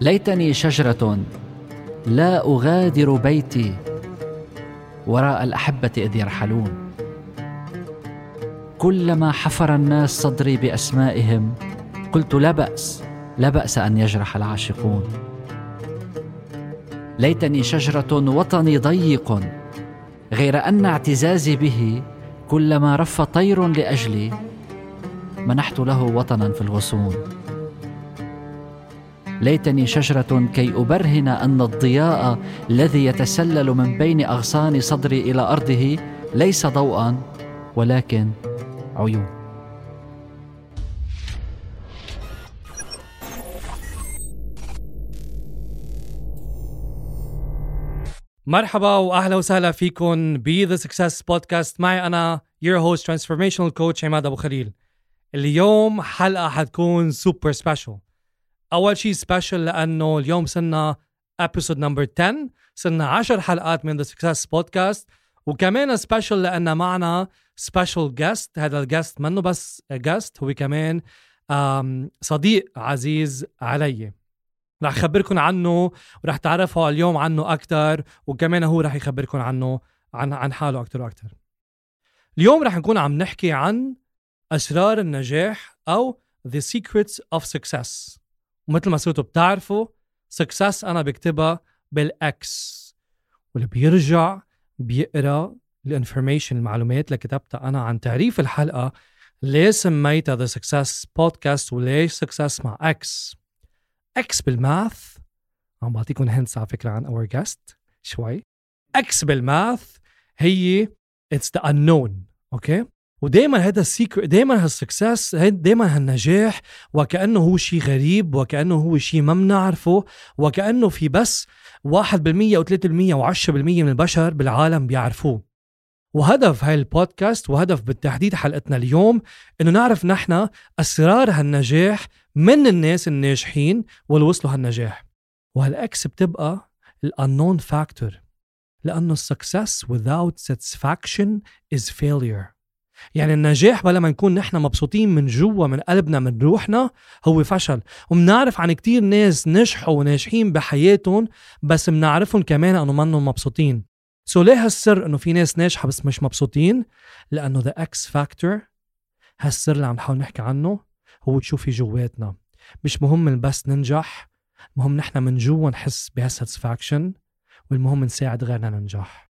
ليتني شجرة لا أغادر بيتي وراء الأحبة إذ يرحلون. كلما حفر الناس صدري بأسمائهم قلت لا بأس لا بأس أن يجرح العاشقون. ليتني شجرة وطني ضيق غير أن اعتزازي به كلما رف طير لأجلي منحت له وطنا في الغصون. ليتني شجرة كي أبرهن أن الضياء الذي يتسلل من بين أغصان صدري إلى أرضه ليس ضوءا ولكن عيون. مرحبا وأهلا وسهلا فيكم ب The Success Podcast معي أنا your host transformational coach عماد أبو خليل. اليوم حلقة حتكون super special أول شيء special لأنه اليوم صرنا episode number 10 صرنا 10 حلقات من The Success Podcast وكمان special لأن معنا special guest هذا ال guest منه بس guest هو كمان صديق عزيز علي. رح خبركم عنه ورح تعرفوا اليوم عنه أكثر وكمان هو رح يخبركم عنه عن عن حاله أكثر وأكثر اليوم رح نكون عم نحكي عن أسرار النجاح أو The Secrets of Success. ومثل ما صرتوا بتعرفوا Success أنا بكتبها بال X واللي بيرجع بيقرأ ال information المعلومات اللي كتبتها أنا عن تعريف الحلقة ليه سميتها The Success Podcast وليش Success مع X X بال math عم بعطيكم hints على فكرة عن our guest شوي. X بال math هي it's the unknown okay ودائما هذا ال secret دائما هال success دائما هالنجاح وكأنه هو شيء غريب وكأنه هو شيء ما بنعرفه وكأنه في بس 1% أو 3% و10% من البشر بالعالم بيعرفوه. وهدف هاي البودكاست وهدف بالتحديد حلقتنا اليوم إنه نعرف نحن أسرار هالنجاح من الناس الناجحين واللي وصلوا هالنجاح. وهال X بتبقى ال unknown factor لأنه ال success without satisfaction is failure. يعني النجاح بلا ما نكون نحن مبسوطين من جوا من قلبنا من روحنا هو فشل. ومنعرف عن كتير ناس نجحوا وناجحين بحياتهم بس منعرفهم كمان إنه منهم مبسوطين. so ليه هالسر إنه في ناس ناجحة بس مش مبسوطين؟ لأنه the X factor هالسر اللي عم نحاول نحكي عنه هو تشوف في جواتنا. مش مهم بس ننجح المهم نحن من جوا نحس بهال satisfaction والمهم نساعد غيرنا ننجح.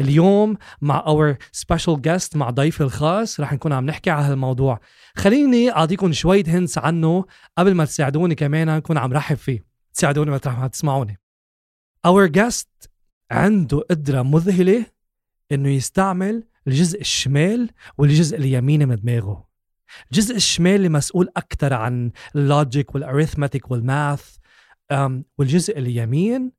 اليوم مع our special guest مع ضيفي الخاص رح نكون عم نحكي على هالموضوع. خليني أعطيكم شوية hints عنه قبل ما تساعدوني كمان نكون عم رحب فيه. تساعدوني مطرح ما تسمعوني. our guest عنده قدرة مذهلة إنه يستعمل الجزء الشمال والجزء اليميني من دماغه. الجزء الشمالي مسؤول أكثر عن ال logic وال arithmetic وال math والجزء اليمين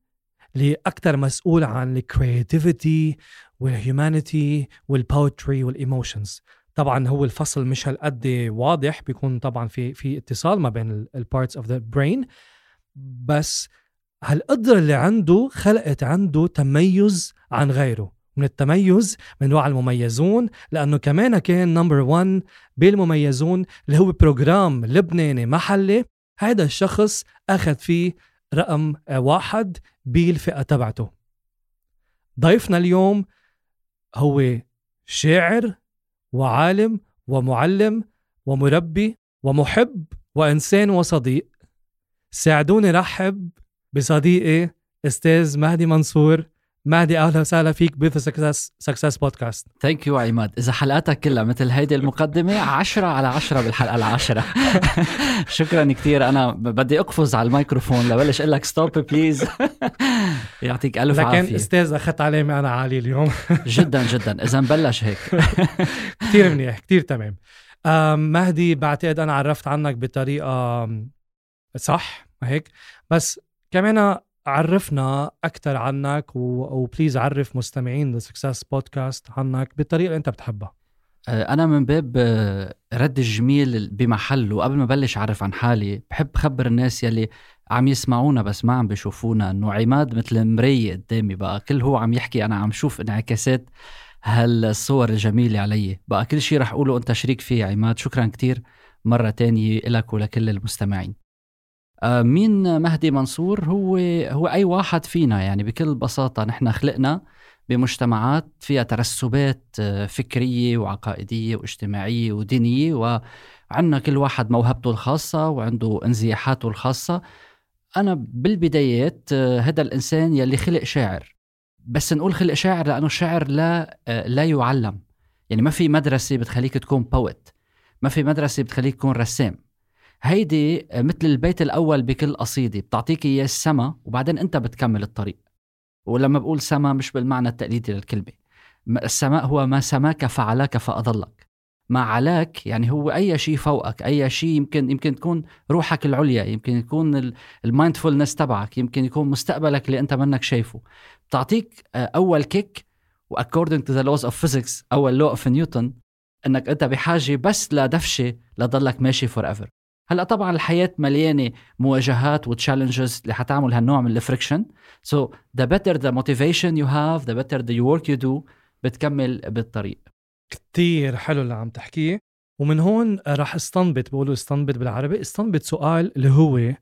اللي أكثر مسؤول عن الكرياتيفيتي والهيومانيتي والبوتري والايموشنز طبعا هو الفصل مش هالقد واضح بيكون طبعا في في اتصال ما بين ال parts of the brain بس هالقدرة اللي عنده خلقت عنده تميز عن غيره. من التميز من نوع المميزون لأنه كمان كان number 1 بالمميزون اللي هو program لبناني محلي. هذا الشخص أخذ فيه رقم واحد بالفئة تبعته. ضيفنا اليوم هو شاعر وعالم ومعلم ومربي ومحب وإنسان وصديق. ساعدوني رحب بصديقي أستاذ مهدي منصور. مهدي أهلا وسهلا فيك بث سكسس سكسس بودكاست ثانك يو عماد. إذا حلقاتك كلها مثل هيدي المقدمة عشرة على عشرة بالحلقة العاشرة شكرا كثير أنا بدي أقفز على الميكروفون لبلش أقول لك stop please يعطيك ألف لكن عافية. لكن أستاذ أخذت علامه أنا عالي اليوم. جدا جدا. إذا بلش هيك. كثير منيح كثير تمام. مهدي بعتقد أنا عرفت عنك بطريقة صح هيك. بس كمان عرفنا أكثر عنك و please عرف مستمعين Success Podcast عنك بالطريقة اللي أنت بتحبها. آه، أنا من باب آه، رد الجميل بمحله. وقبل ما بلش أعرف عن حالي بحب خبر الناس يلي عم يسمعونا بس ما عم بيشوفونا إنه عماد مثل مراية قدامي. بقى كل هو عم يحكي أنا عم شوف انعكاسات هالصور الجميلة علي. بقى كل شيء رح أقوله انت شريك فيه عماد. شكرا كتير مرة تانية لك ولكل المستمعين. مين مهدي منصور؟ هو هو أي واحد فينا يعني بكل بساطة نحن خلقنا بمجتمعات فيها ترسبات آه، فكرية وعقائدية واجتماعية ودينية وعندنا كل واحد موهبته الخاصة وعنده انزياحاته الخاصة. أنا بالبدايات آه، هذا الإنسان يلي خلق شاعر. بس نقول خلق شاعر لأنه الشعر لا لا يعلم. يعني ما في مدرسة بتخليك تكون poet ما في مدرسة بتخليك تكون رسام. هيدي مثل البيت الأول بكل قصيدة بتعطيك إياه السما وبعدين أنت بتكمل الطريق. ولما بقول سما مش بالمعنى التقليدي للكلمة. السماء هو ما سماك فعلاك فأظلك. ما علاك يعني هو أي شيء فوقك أي شيء يمكن يمكن تكون روحك العليا يمكن يكون ال mindfulness تبعك يمكن يكون مستقبلك اللي أنت منك شايفه. بتعطيك آه، أول kick و according to the laws of physics أول law of Newton إنك أنت بحاجة بس لدفشه لضلك ماشي forever هلا طبعا الحياة مليانة مواجهات و challenges اللي حتعمل هالنوع من ال friction so the better the motivation you have the better the work you do بتكمل بالطريق. كتير حلو اللي عم تحكيه. ومن هون راح استنبط بقولوا استنبط بالعربي. استنبط سؤال اللي هو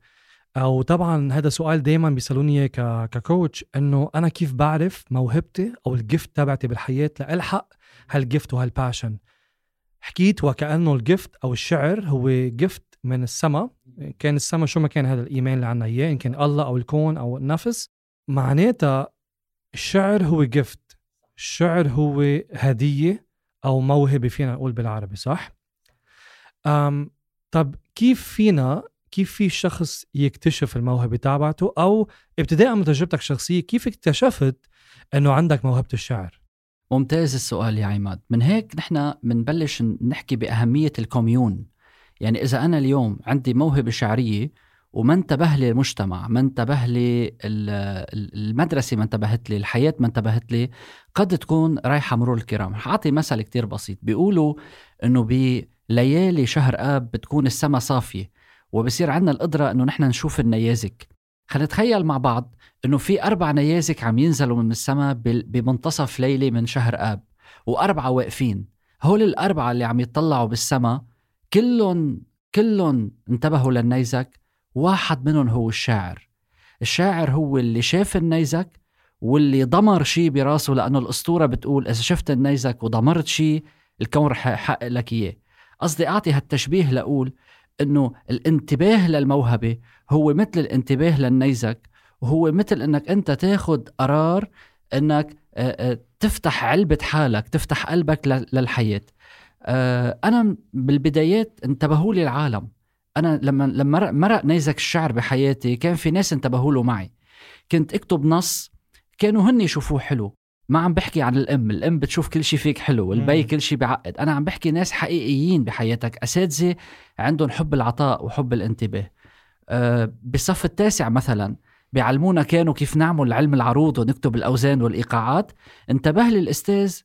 أو طبعا هذا سؤال دائما بيسألوني ككوتش إنه أنا كيف بعرف موهبتي أو الجفت تبعتي بالحياة لألحق هالجفت وهالباشن حكيت وكأنه الجفت أو الشعر هو جفت من السماء. كان السماء شو ما كان هذا الإيمان اللي عنا إياه إن كان الله أو الكون أو النفس. معناتها الشعر هو جفت الشعر هو هدية أو موهبة فينا نقول بالعربي صح؟ أم طب كيف فينا كيف في شخص يكتشف الموهبة تبعته أو ابتداء من تجربتك الشخصية كيف اكتشفت إنه عندك موهبة الشعر؟ ممتاز السؤال يا عماد. من هيك نحن بنبلش نحكي بأهمية الكوميون. يعني إذا أنا اليوم عندي موهبة شعرية وما انتبه لي المجتمع ما انتبه لي المدرسة ما انتبهت لي الحياة ما انتبهت لي قد تكون رايحة مرور الكرام. حاعطي مثل كتير بسيط. بيقولوا إنه بليالي شهر آب بتكون السماء صافية وبصير عندنا القدرة إنه نحن نشوف النيازك. خلينا نتخيل مع بعض إنه في أربع نيازك عم ينزلوا من السماء بمنتصف ليلة من شهر آب وأربعة واقفين. هول الأربعة اللي عم يطلعوا بالسماء كلهم كلهم انتبهوا للنيزك. واحد منهم هو الشاعر. الشاعر هو اللي شاف النيزك واللي ضمر شيء براسه لأنه الأسطورة بتقول إذا شفت النيزك وضمرت شيء الكون رح يحقق لك إياه. قصدي أعطي هالتشبيه لأقول إنه الانتباه للموهبة هو مثل الانتباه للنيزك وهو مثل إنك أنت تاخد قرار إنك تفتح علبة حالك تفتح قلبك للحياة. أنا بالبدايات انتبهوا لي العالم. أنا لما لما مرق نيزك الشعر بحياتي كان في ناس انتبهوا له معي. كنت أكتب نص كانوا هن يشوفوه حلو. ما عم بحكي عن الأم الأم بتشوف كل شيء فيك حلو والبي كل شيء بعقد. أنا عم بحكي ناس حقيقيين بحياتك أساتذة عندهم حب العطاء وحب الانتباه. أه بالصف التاسع مثلا بيعلمونا كانوا كيف نعمل علم العروض ونكتب الأوزان والإيقاعات. انتبه لي الأستاذ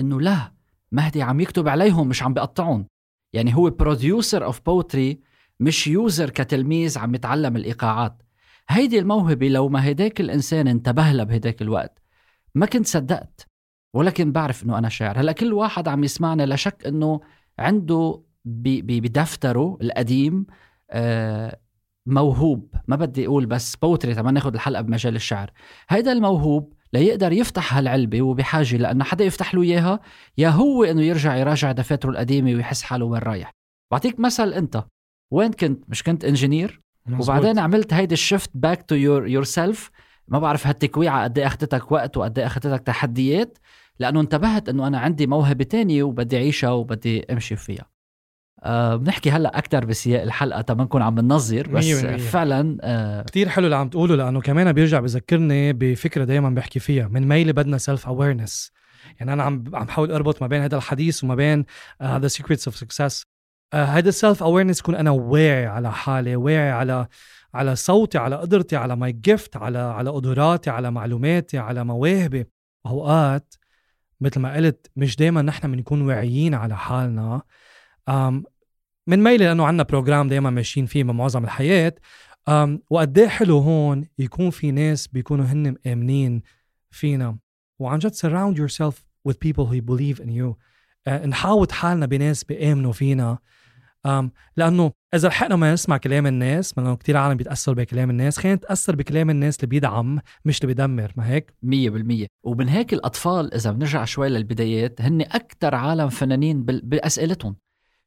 إنه لا مهدي عم يكتب عليهم مش عم بيقطعهم. يعني هو producer of poetry مش user كتلميذ عم يتعلم الإيقاعات. هيدي الموهبة لو ما هيداك الإنسان انتبه لها بهداك الوقت ما كنت صدقت ولكن بعرف إنه أنا شاعر. هلأ كل واحد عم يسمعنا لا شك إنه عنده بدفتره القديم آه، موهوب. ما بدي أقول بس بوتري تما ناخذ الحلقة بمجال الشعر. هيدا الموهوب ليقدر يفتح هالعلبة وبحاجة لأن حدا يفتح له إياها يا هو إنه يرجع يراجع دفاتره القديمة ويحس حاله وين رايح. بعطيك مثل أنت وين كنت؟ مش كنت engineer؟ وبعدين عملت هيدي ال shift back to your yourself ما بعرف هالتكويعة قد إيه أخذتك وقت وقد إيه أخذتك تحديات لأنه انتبهت إنه أنا عندي موهبة تانية وبدي أعيشها وبدي أمشي فيها. أه بنحكي هلأ أكثر بسياق الحلقة. تما نكون عم بننظر بس مية مية. فعلا أه كثير حلو اللي عم تقوله لأنه كمان بيرجع بذكرني بفكرة دائما بحكي فيها من ميلي بدنا self awareness يعني أنا عم عم بحاول أربط ما بين هذا الحديث وما بين هذا Secrets of Success هذا ال self awareness يكون أنا واعي على حالي واعي على على صوتي على قدرتي على my gift على على قدراتي على معلوماتي على مواهبي. أوقات مثل ما قلت مش دائما نحن بنكون واعيين على حالنا. من ميلي لأنه عندنا program دائما ماشيين فيه بمعظم الحياة. وقد إيه حلو هون يكون في ناس بيكونوا هن مآمنين فينا. وعن جد surround yourself with people who believe in you. نحاوط حالنا بناس بيآمنوا فينا. أم لأنه إذا لحقنا ما نسمع كلام الناس لأنه كثير عالم بيتاثروا بكلام الناس خلينا نتأثر بكلام الناس اللي بيدعم مش اللي بيدمر ما هيك؟ مية بالمية. ومن هيك الأطفال إذا بنرجع شوي للبدايات هن أكتر عالم فنانين بأسئلتهم.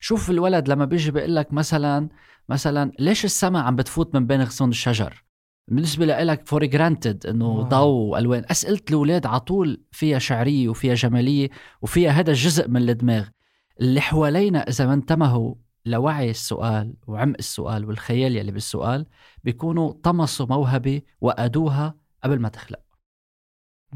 شوف الولد لما بيجي بيقول لك مثلا مثلا ليش السماء عم بتفوت من بين غصون الشجر؟ بالنسبة لك for granted إنه. ضوء والوان أسئلة الأولاد على طول فيها شعرية وفيها جمالية وفيها هذا الجزء من الدماغ. اللي حوالينا إذا ما انتبهوا لوعي السؤال وعمق السؤال والخيال يلي بالسؤال بيكونوا طمسوا موهبة وأدوها قبل ما تخلق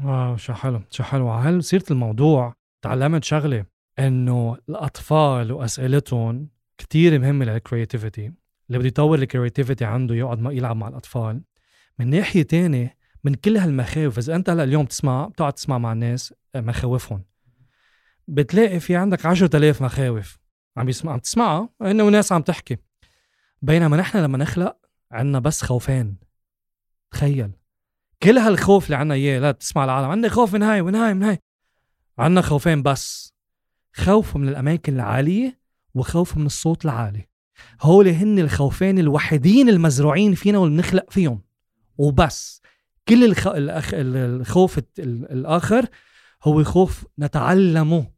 واو شو حلو شو حلو. على سيرة الموضوع تعلمت شغلة إنه الأطفال وأسئلتهم كتير مهمة لل creativity اللي بده يطور ال creativity عنده يقعد مع يلعب مع الأطفال. من ناحية تانية من كل هالمخاوف إذا أنت هلأ اليوم تسمع بتقعد تسمع مع الناس مخاوفهم. بتلاقي في عندك عشرة آلاف مخاوف عم يسمع عم تسمعها إنه ناس عم تحكي. بينما نحن لما نخلق عنا بس خوفين. تخيل. كل هالخوف اللي عنا إياه لا تسمع العالم عندي خوف من هاي ومن هاي من هاي. عنا خوفين بس. خوف من الأماكن العالية وخوف من الصوت العالي. هول هن الخوفين الوحيدين المزروعين فينا واللي بنخلق فيهم. وبس. كل الخ... الأخ... الخوف الآخر هو خوف نتعلمه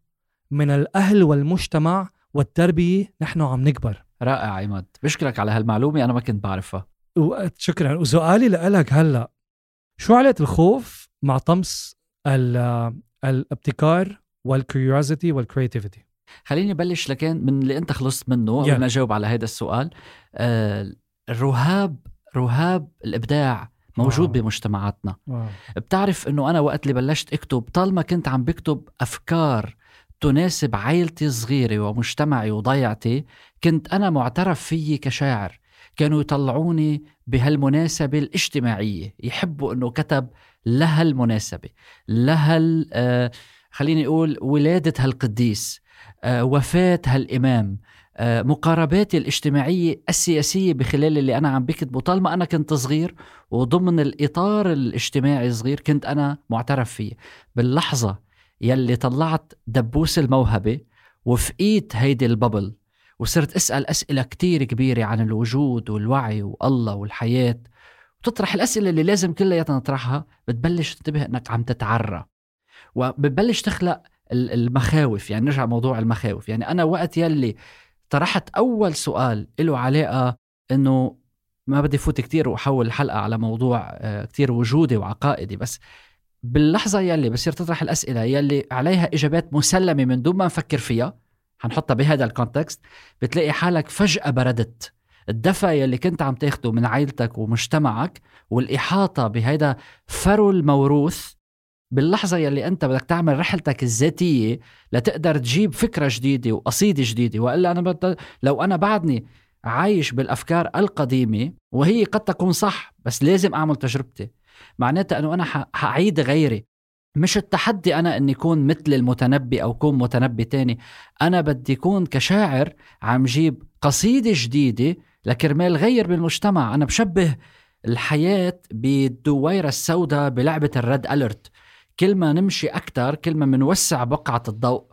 من الأهل والمجتمع والتربية نحن عم نكبر. رائع عماد. بشكرك على هالمعلومة أنا ما كنت بعرفها. و- شكرا. وسؤالي لك هلأ. شو علاقة الخوف مع طمس ال- الابتكار وال curiosity وال creativity خليني بلش لكن من اللي أنت خلصت منه. قبل ما أجاوب على هذا السؤال آه الرهاب رهاب الإبداع موجود واو. بمجتمعاتنا واو. بتعرف إنه أنا وقت اللي بلشت أكتب طالما كنت عم بكتب أفكار تناسب عائلتي الصغيرة ومجتمعي وضيعتي كنت أنا معترف فيي كشاعر كانوا يطلعوني بهالمناسبة الاجتماعية يحبوا أنه كتب لها المناسبة لها آه، خليني أقول ولادة هالقديس آه، وفاة هالإمام آه، مقارباتي الاجتماعية السياسية بخلال اللي أنا عم بكتبه. طالما أنا كنت صغير وضمن الإطار الاجتماعي الصغير كنت أنا معترف فيه. باللحظة يلي طلعت دبوس الموهبة وفقيت هيدي الببل وصرت أسأل أسئلة كتير كبيرة عن الوجود والوعي والله والحياة. وتطرح الأسئلة اللي لازم كلياتنا نطرحها بتبلش تنتبه أنك عم تتعرى. وبتبلش تخلق ال- المخاوف يعني نرجع موضوع المخاوف. يعني أنا وقت يلي طرحت أول سؤال له علاقة أنه ما بدي فوت كتير وأحول الحلقة على موضوع آه، كتير وجودي وعقائدي بس باللحظة يلي بصير تطرح الأسئلة يلي عليها إجابات مسلمة من دون ما نفكر فيها حنحطها بهذا ال context بتلاقي حالك فجأة بردت. الدفى يلي كنت عم تاخده من عائلتك ومجتمعك والإحاطة بهذا فرو الموروث باللحظة يلي أنت بدك تعمل رحلتك الذاتية لتقدر تجيب فكرة جديدة وقصيدة جديدة. وإلا أنا بد... لو أنا بعدني عايش بالأفكار القديمة وهي قد تكون صح بس لازم أعمل تجربتي. معناتها أنه أنا ح- حأعيد غيري. مش التحدي أنا أني أكون مثل المتنبي أو أكون متنبي تاني. أنا بدي أكون كشاعر عم جيب قصيدة جديدة لكرمال غير بالمجتمع. أنا بشبه الحياة بالدويرة السوداء بلعبة الريد ألرت كل ما نمشي أكتر كل ما منوسع بقعة الضوء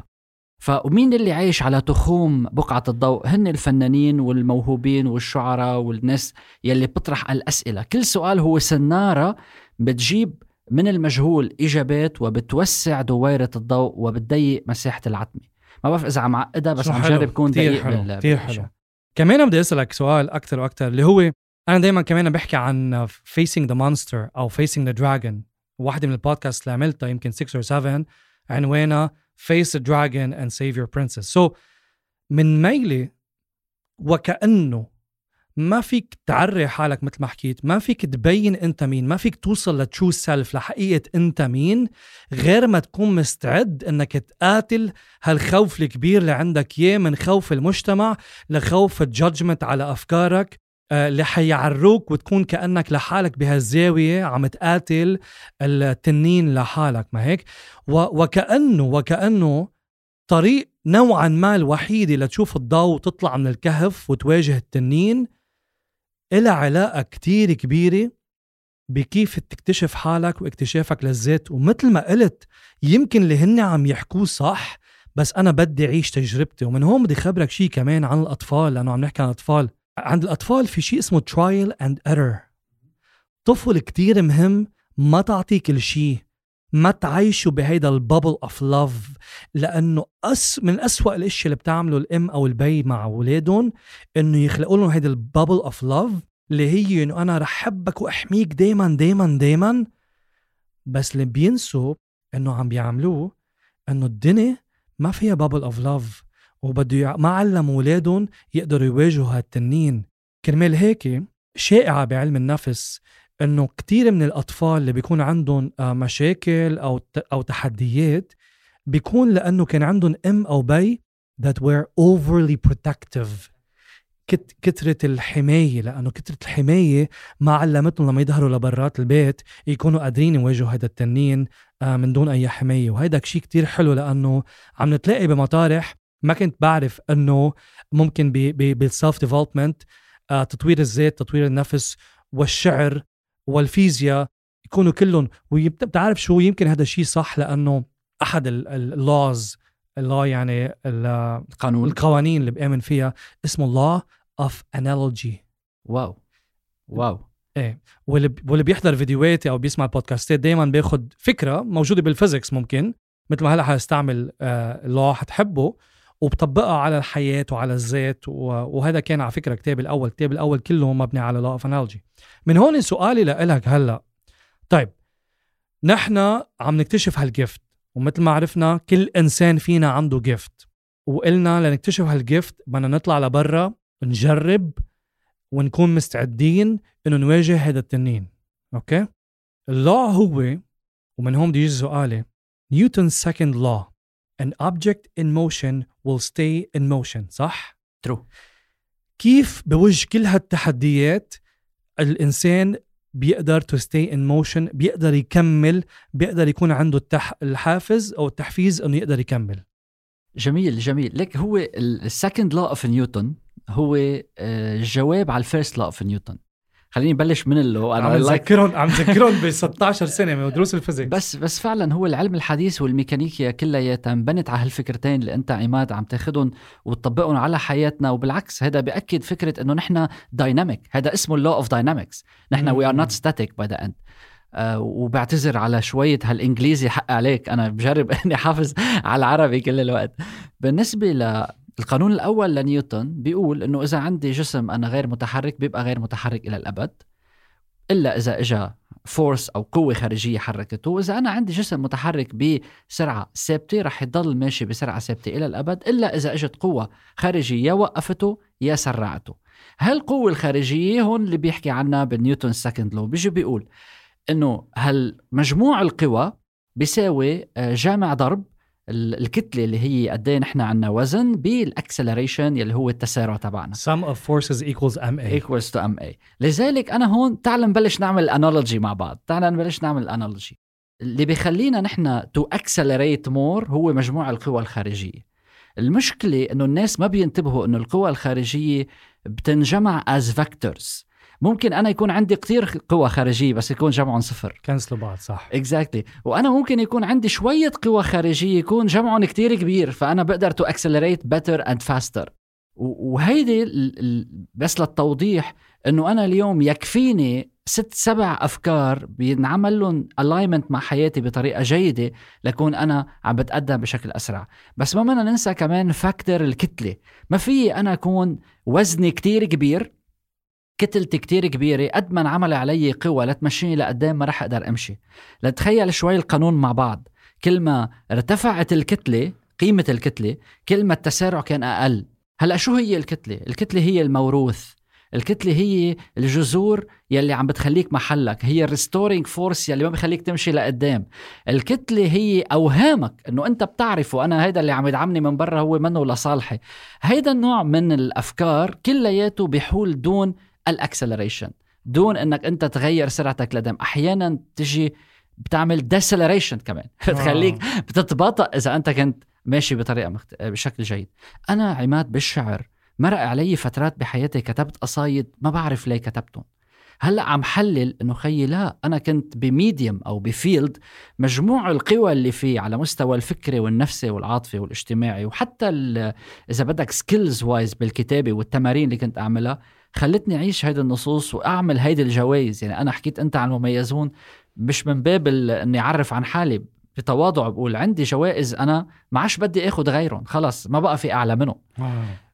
فمين اللي عايش على تخوم بقعة الضوء هن الفنانين والموهوبين والشعراء والناس يلي بتطرح الأسئلة كل سؤال هو سنارة بتجيب من المجهول إجابات وبتوسع دويرة الضوء وبتضيق مساحة العتمة ما بعرف إذا عم عقدها بس عم. جرب كون دقيق حلو. بال- كتير بالشيء. حلو. كمان بدي أسألك سؤال أكثر وأكثر اللي هو أنا دائما كمان بحكي عن facing the monster أو facing the dragon واحدة من البودكاست اللي عملتها يمكن 6 or 7 عنوانها the dragon and save your princess. So من ميلي وكأنه ما فيك تعري حالك مثل ما حكيت ما فيك تبين أنت مين ما فيك توصل ل true self لحقيقة أنت مين غير ما تكون مستعد إنك تقاتل هالخوف الكبير اللي عندك إياه من خوف المجتمع لخوف ال judgment على أفكارك. اللي حيعروك وتكون كأنك لحالك بهالزاويه عم تقاتل التنين لحالك ما هيك؟ وكأنه وكأنه طريق نوعا ما الوحيده لتشوف الضوء وتطلع من الكهف وتواجه التنين إلها علاقة كتير كبيرة بكيف تكتشف حالك واكتشافك للذات. ومثل ما قلت يمكن اللي هن عم يحكوه صح بس أنا بدي أعيش تجربتي. ومن هون بدي خبرك شيء كمان عن الأطفال لأنه عم نحكي عن الأطفال. عند الأطفال في شيء اسمه trial and error طفل كتير مهم ما تعطيه كل شيء ما تعيشوا بهيدا bubble of love لأنه أس من أسوأ الأشياء اللي بتعمله الأم أو البي مع أولادهم إنه يخلقوا لهم هيدا bubble of love اللي هي إنه أنا رح حبك وأحميك دايما دايما دايما. بس اللي بينسوا إنه عم بيعملوه إنه الدنيا ما فيها bubble of love وبده ما علموا اولادهم يقدروا يواجهوا هالتنين. كرمال هيك شائعة بعلم النفس إنه كثير من الأطفال اللي بيكون عندهم آه، مشاكل أو أو تحديات بيكون لأنه كان عندهم أم أو بي that were overly protective. كت كترة الحماية لأنه كترة الحماية ما علمتهم لما يظهروا لبرات البيت يكونوا قادرين يواجهوا هذا التنين آه، من دون أي حماية. وهيدا شيء كتير حلو لأنه عم نتلاقي بمطارح ما كنت بعرف أنه ممكن بال self development آه، تطوير الذات تطوير النفس والشعر والفيزياء يكونوا كلهم. وبتعرف شو؟ يمكن هذا الشيء صح لأنه أحد ال laws الله يعني القانون القوانين اللي بآمن فيها اسمه law of analogy. واو. واو. إيه. واللي واللي بيحضر فيديوهاتي أو بيسمع بودكاستات دائما بياخذ فكرة موجودة بال physics ممكن. مثل ما هلأ حاستعمل آه حتحبه وبطبقها على الحياة وعلى الذات وهذا كان على فكرة كتابي الأول الكتاب الأول كله مبني على of analogy. من هون سؤالي لإلك هلأ. طيب نحن عم نكتشف هالجفت ومثل ما عرفنا كل إنسان فينا عنده جفت وقلنا لنكتشف هالجفت بدنا نطلع لبرا نجرب ونكون مستعدين إنه نواجه هذا التنين. okay؟ ال law هو ومن هون بده يجي سؤالي نيوتن second law an object in motion will stay in motion. صح؟ true كيف بوجه كل هالتحديات الإنسان بيقدر to stay in motion بيقدر يكمل بيقدر يكون عنده التح... الحافز أو التحفيز إنه يقدر يكمل؟ جميل جميل. لك هو ال second law of نيوتن هو الجواب على ال first law of نيوتن خليني نبلش من ال law أنا عم ذكرهم عم ذكرهم ب 16 سنة من دروس ال physics. بس بس فعلا هو العلم الحديث والميكانيكيا كلياتها انبنت على هالفكرتين اللي أنت عماد عم تاخذهم وتطبقهم على حياتنا وبالعكس هذا بيأكد فكرة إنه نحن dynamic هذا اسمه ال law of dynamics نحن we are not static by the end وبعتذر على شوية هالإنجليزي حق عليك. أنا بجرب أني حافظ على العربي كل الوقت. بالنسبة ل القانون الأول لنيوتن بيقول إنه إذا عندي جسم أنا غير متحرك بيبقى غير متحرك إلى الأبد إلا إذا إجا force أو قوة خارجية حركته. وإذا أنا عندي جسم متحرك بسرعة ثابتة رح يضل ماشي بسرعة ثابتة إلى الأبد إلا إذا إجت قوة خارجية وقفته يا سرعته. هالقوة الخارجية هون اللي بيحكي عنها بال نيوتن second law بيجي بيقول إنه هالمجموع القوى بيساوي آه، جامع ضرب الكتلة اللي هي قد إيه نحن عندنا وزن بال acceleration يلي هو التسارع تبعنا. Sum of forces equals ma equals to ma لذلك أنا هون تعال نبلش نعمل analogy مع بعض. تعال نبلش نعمل analogy اللي بيخلينا نحن to accelerate more هو مجموع القوى الخارجية. المشكلة إنه الناس ما بينتبهوا إنه القوى الخارجية بتنجمع as vectors ممكن أنا يكون عندي كثير قوى خارجية بس يكون جمعهم صفر. cancel وا بعض صح. exactly exactly. وأنا ممكن يكون عندي شوية قوى خارجية يكون جمعهم كثير كبير فأنا بقدر to accelerate better and faster وهيدي بس للتوضيح إنه أنا اليوم يكفيني ست سبع أفكار بينعمل لهم alignment مع حياتي بطريقة جيدة لكون أنا عم بتقدم بشكل أسرع. بس ما بدنا ننسى كمان factor الكتلة. ما في أنا أكون وزني كتير كبير كتلتي كتير كبيرة قد ما انعمل علي قوة لتمشيني لقدام ما رح أقدر أمشي. لتخيل شوي القانون مع بعض. كل ما ارتفعت الكتلة قيمة الكتلة كل ما التسارع كان أقل. هلأ شو هي الكتلة؟ الكتلة هي الموروث. الكتلة هي الجذور يلي عم بتخليك محلك. هي ال restoring force يلي ما بخليك تمشي لقدام. الكتلة هي أوهامك أنه أنت بتعرف وأنا هيدا اللي عم يدعمني من برا هو منه لصالحي. هيدا النوع من الأفكار كلياته بيحول دون ال acceleration. دون انك انت تغير سرعتك لقدام. أحيانا تجي بتعمل deceleration كمان. بتخليك بتتباطأ إذا أنت كنت ماشي بطريقة مخت... بشكل جيد. أنا عماد بالشعر مرق علي فترات بحياتي كتبت قصايد ما بعرف ليه كتبتهم. هلأ عم حلل إنه خيي لا أنا كنت ب medium أو ب field مجموع القوى اللي فيه على مستوى الفكري والنفسي والعاطفي والاجتماعي وحتى إذا بدك skills wise بالكتابة والتمارين اللي كنت أعملها خلتني أعيش هيدي النصوص وأعمل هيدي الجوائز. يعني أنا حكيت أنت عن المميزون مش من باب إني أعرف عن حالي بتواضع بقول عندي جوائز أنا ما عادش بدي اخذ غيرهم خلص ما بقى في أعلى منهم.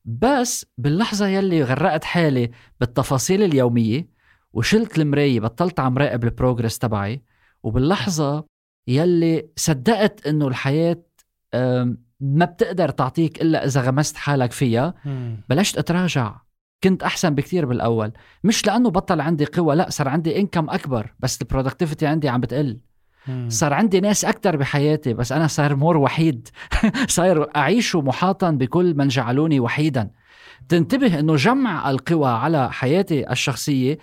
بس باللحظة يلي غرقت حالي بالتفاصيل اليومية وشلت المراية بطلت عم راقب البروجرس تبعي وباللحظة يلي صدقت إنه الحياة ما بتقدر تعطيك إلا إذا غمست حالك فيها بلشت أتراجع. كنت أحسن بكتير بالأول. مش لأنه بطل عندي قوة لا صار عندي income أكبر بس ال productivity عندي عم بتقل. صار عندي ناس أكتر بحياتي بس أنا صار more وحيد. صاير أعيش محاطا بكل من جعلوني وحيدا. تنتبه أنه جمع القوى على حياتي الشخصية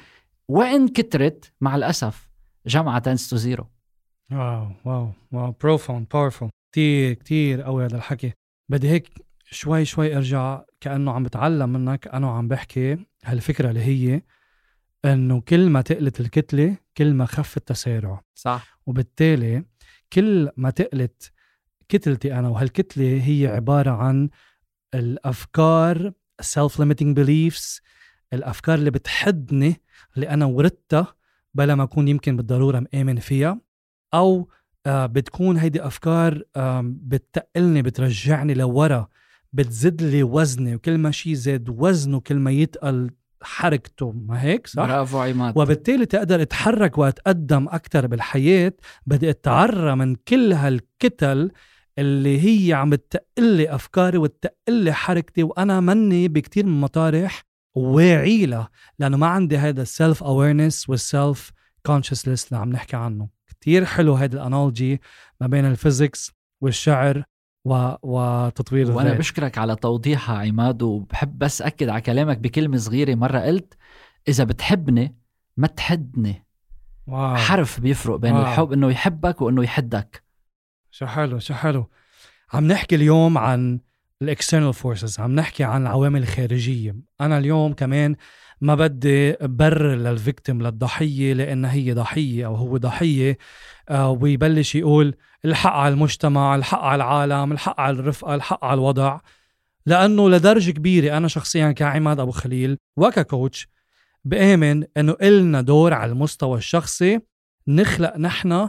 وإن كترت مع الأسف جمعها tends to zero واو واو واو profound powerful كتير كتير قوي هذا الحكي. بدي هيك شوي شوي أرجع كأنه عم بتعلم منك أنا عم بحكي هالفكرة اللي هي إنه كل ما تقلت الكتلة كل ما خف التسارع. صح. وبالتالي كل ما تقلت كتلتي أنا وهالكتلة هي عبارة عن الأفكار self limiting beliefs الأفكار اللي بتحدني اللي أنا وردتها بلا ما أكون يمكن بالضرورة مآمن فيها. أو آه بتكون هيدي أفكار آه بتقلني بترجعني لورا بتزيد لي وزني وكل ما شيء زاد وزنه كل ما يتقل حركته. ما هيك؟ صح؟ برافو عماد وبالتالي تقدر اتحرك واتقدم أكثر بالحياة. بدي أتعرى من كل هالكتل اللي هي عم تقلي أفكاري وتقلي حركتي وأنا مني بكتير من المطارح واعي لها لأنه ما عندي هذا ال self awareness وال self consciousness اللي عم نحكي عنه. كتير حلو هذا ال analogy ما بين ال physics والشعر و... وتطوير الذات وأنا بشكرك على توضيحها عماد وبحب بس أكد على كلامك بكلمة صغيرة مرة قلت إذا بتحبني ما تحدني واو. حرف بيفرق بين واو. الحب إنه يحبك وإنه يحدك شو حلو شو حلو عم نحكي اليوم عن ال external forces عم نحكي عن العوامل الخارجية. أنا اليوم كمان ما بدي برر للفيكتيم للضحية لانها هي ضحية أو هو ضحية. آه ويبلش يقول الحق على المجتمع الحق على العالم الحق على الرفقة الحق على الوضع. لأنه لدرجة كبيرة أنا شخصيا كعماد أبو خليل وككوتش بآمن إنه إلنا دور على المستوى الشخصي. نخلق نحن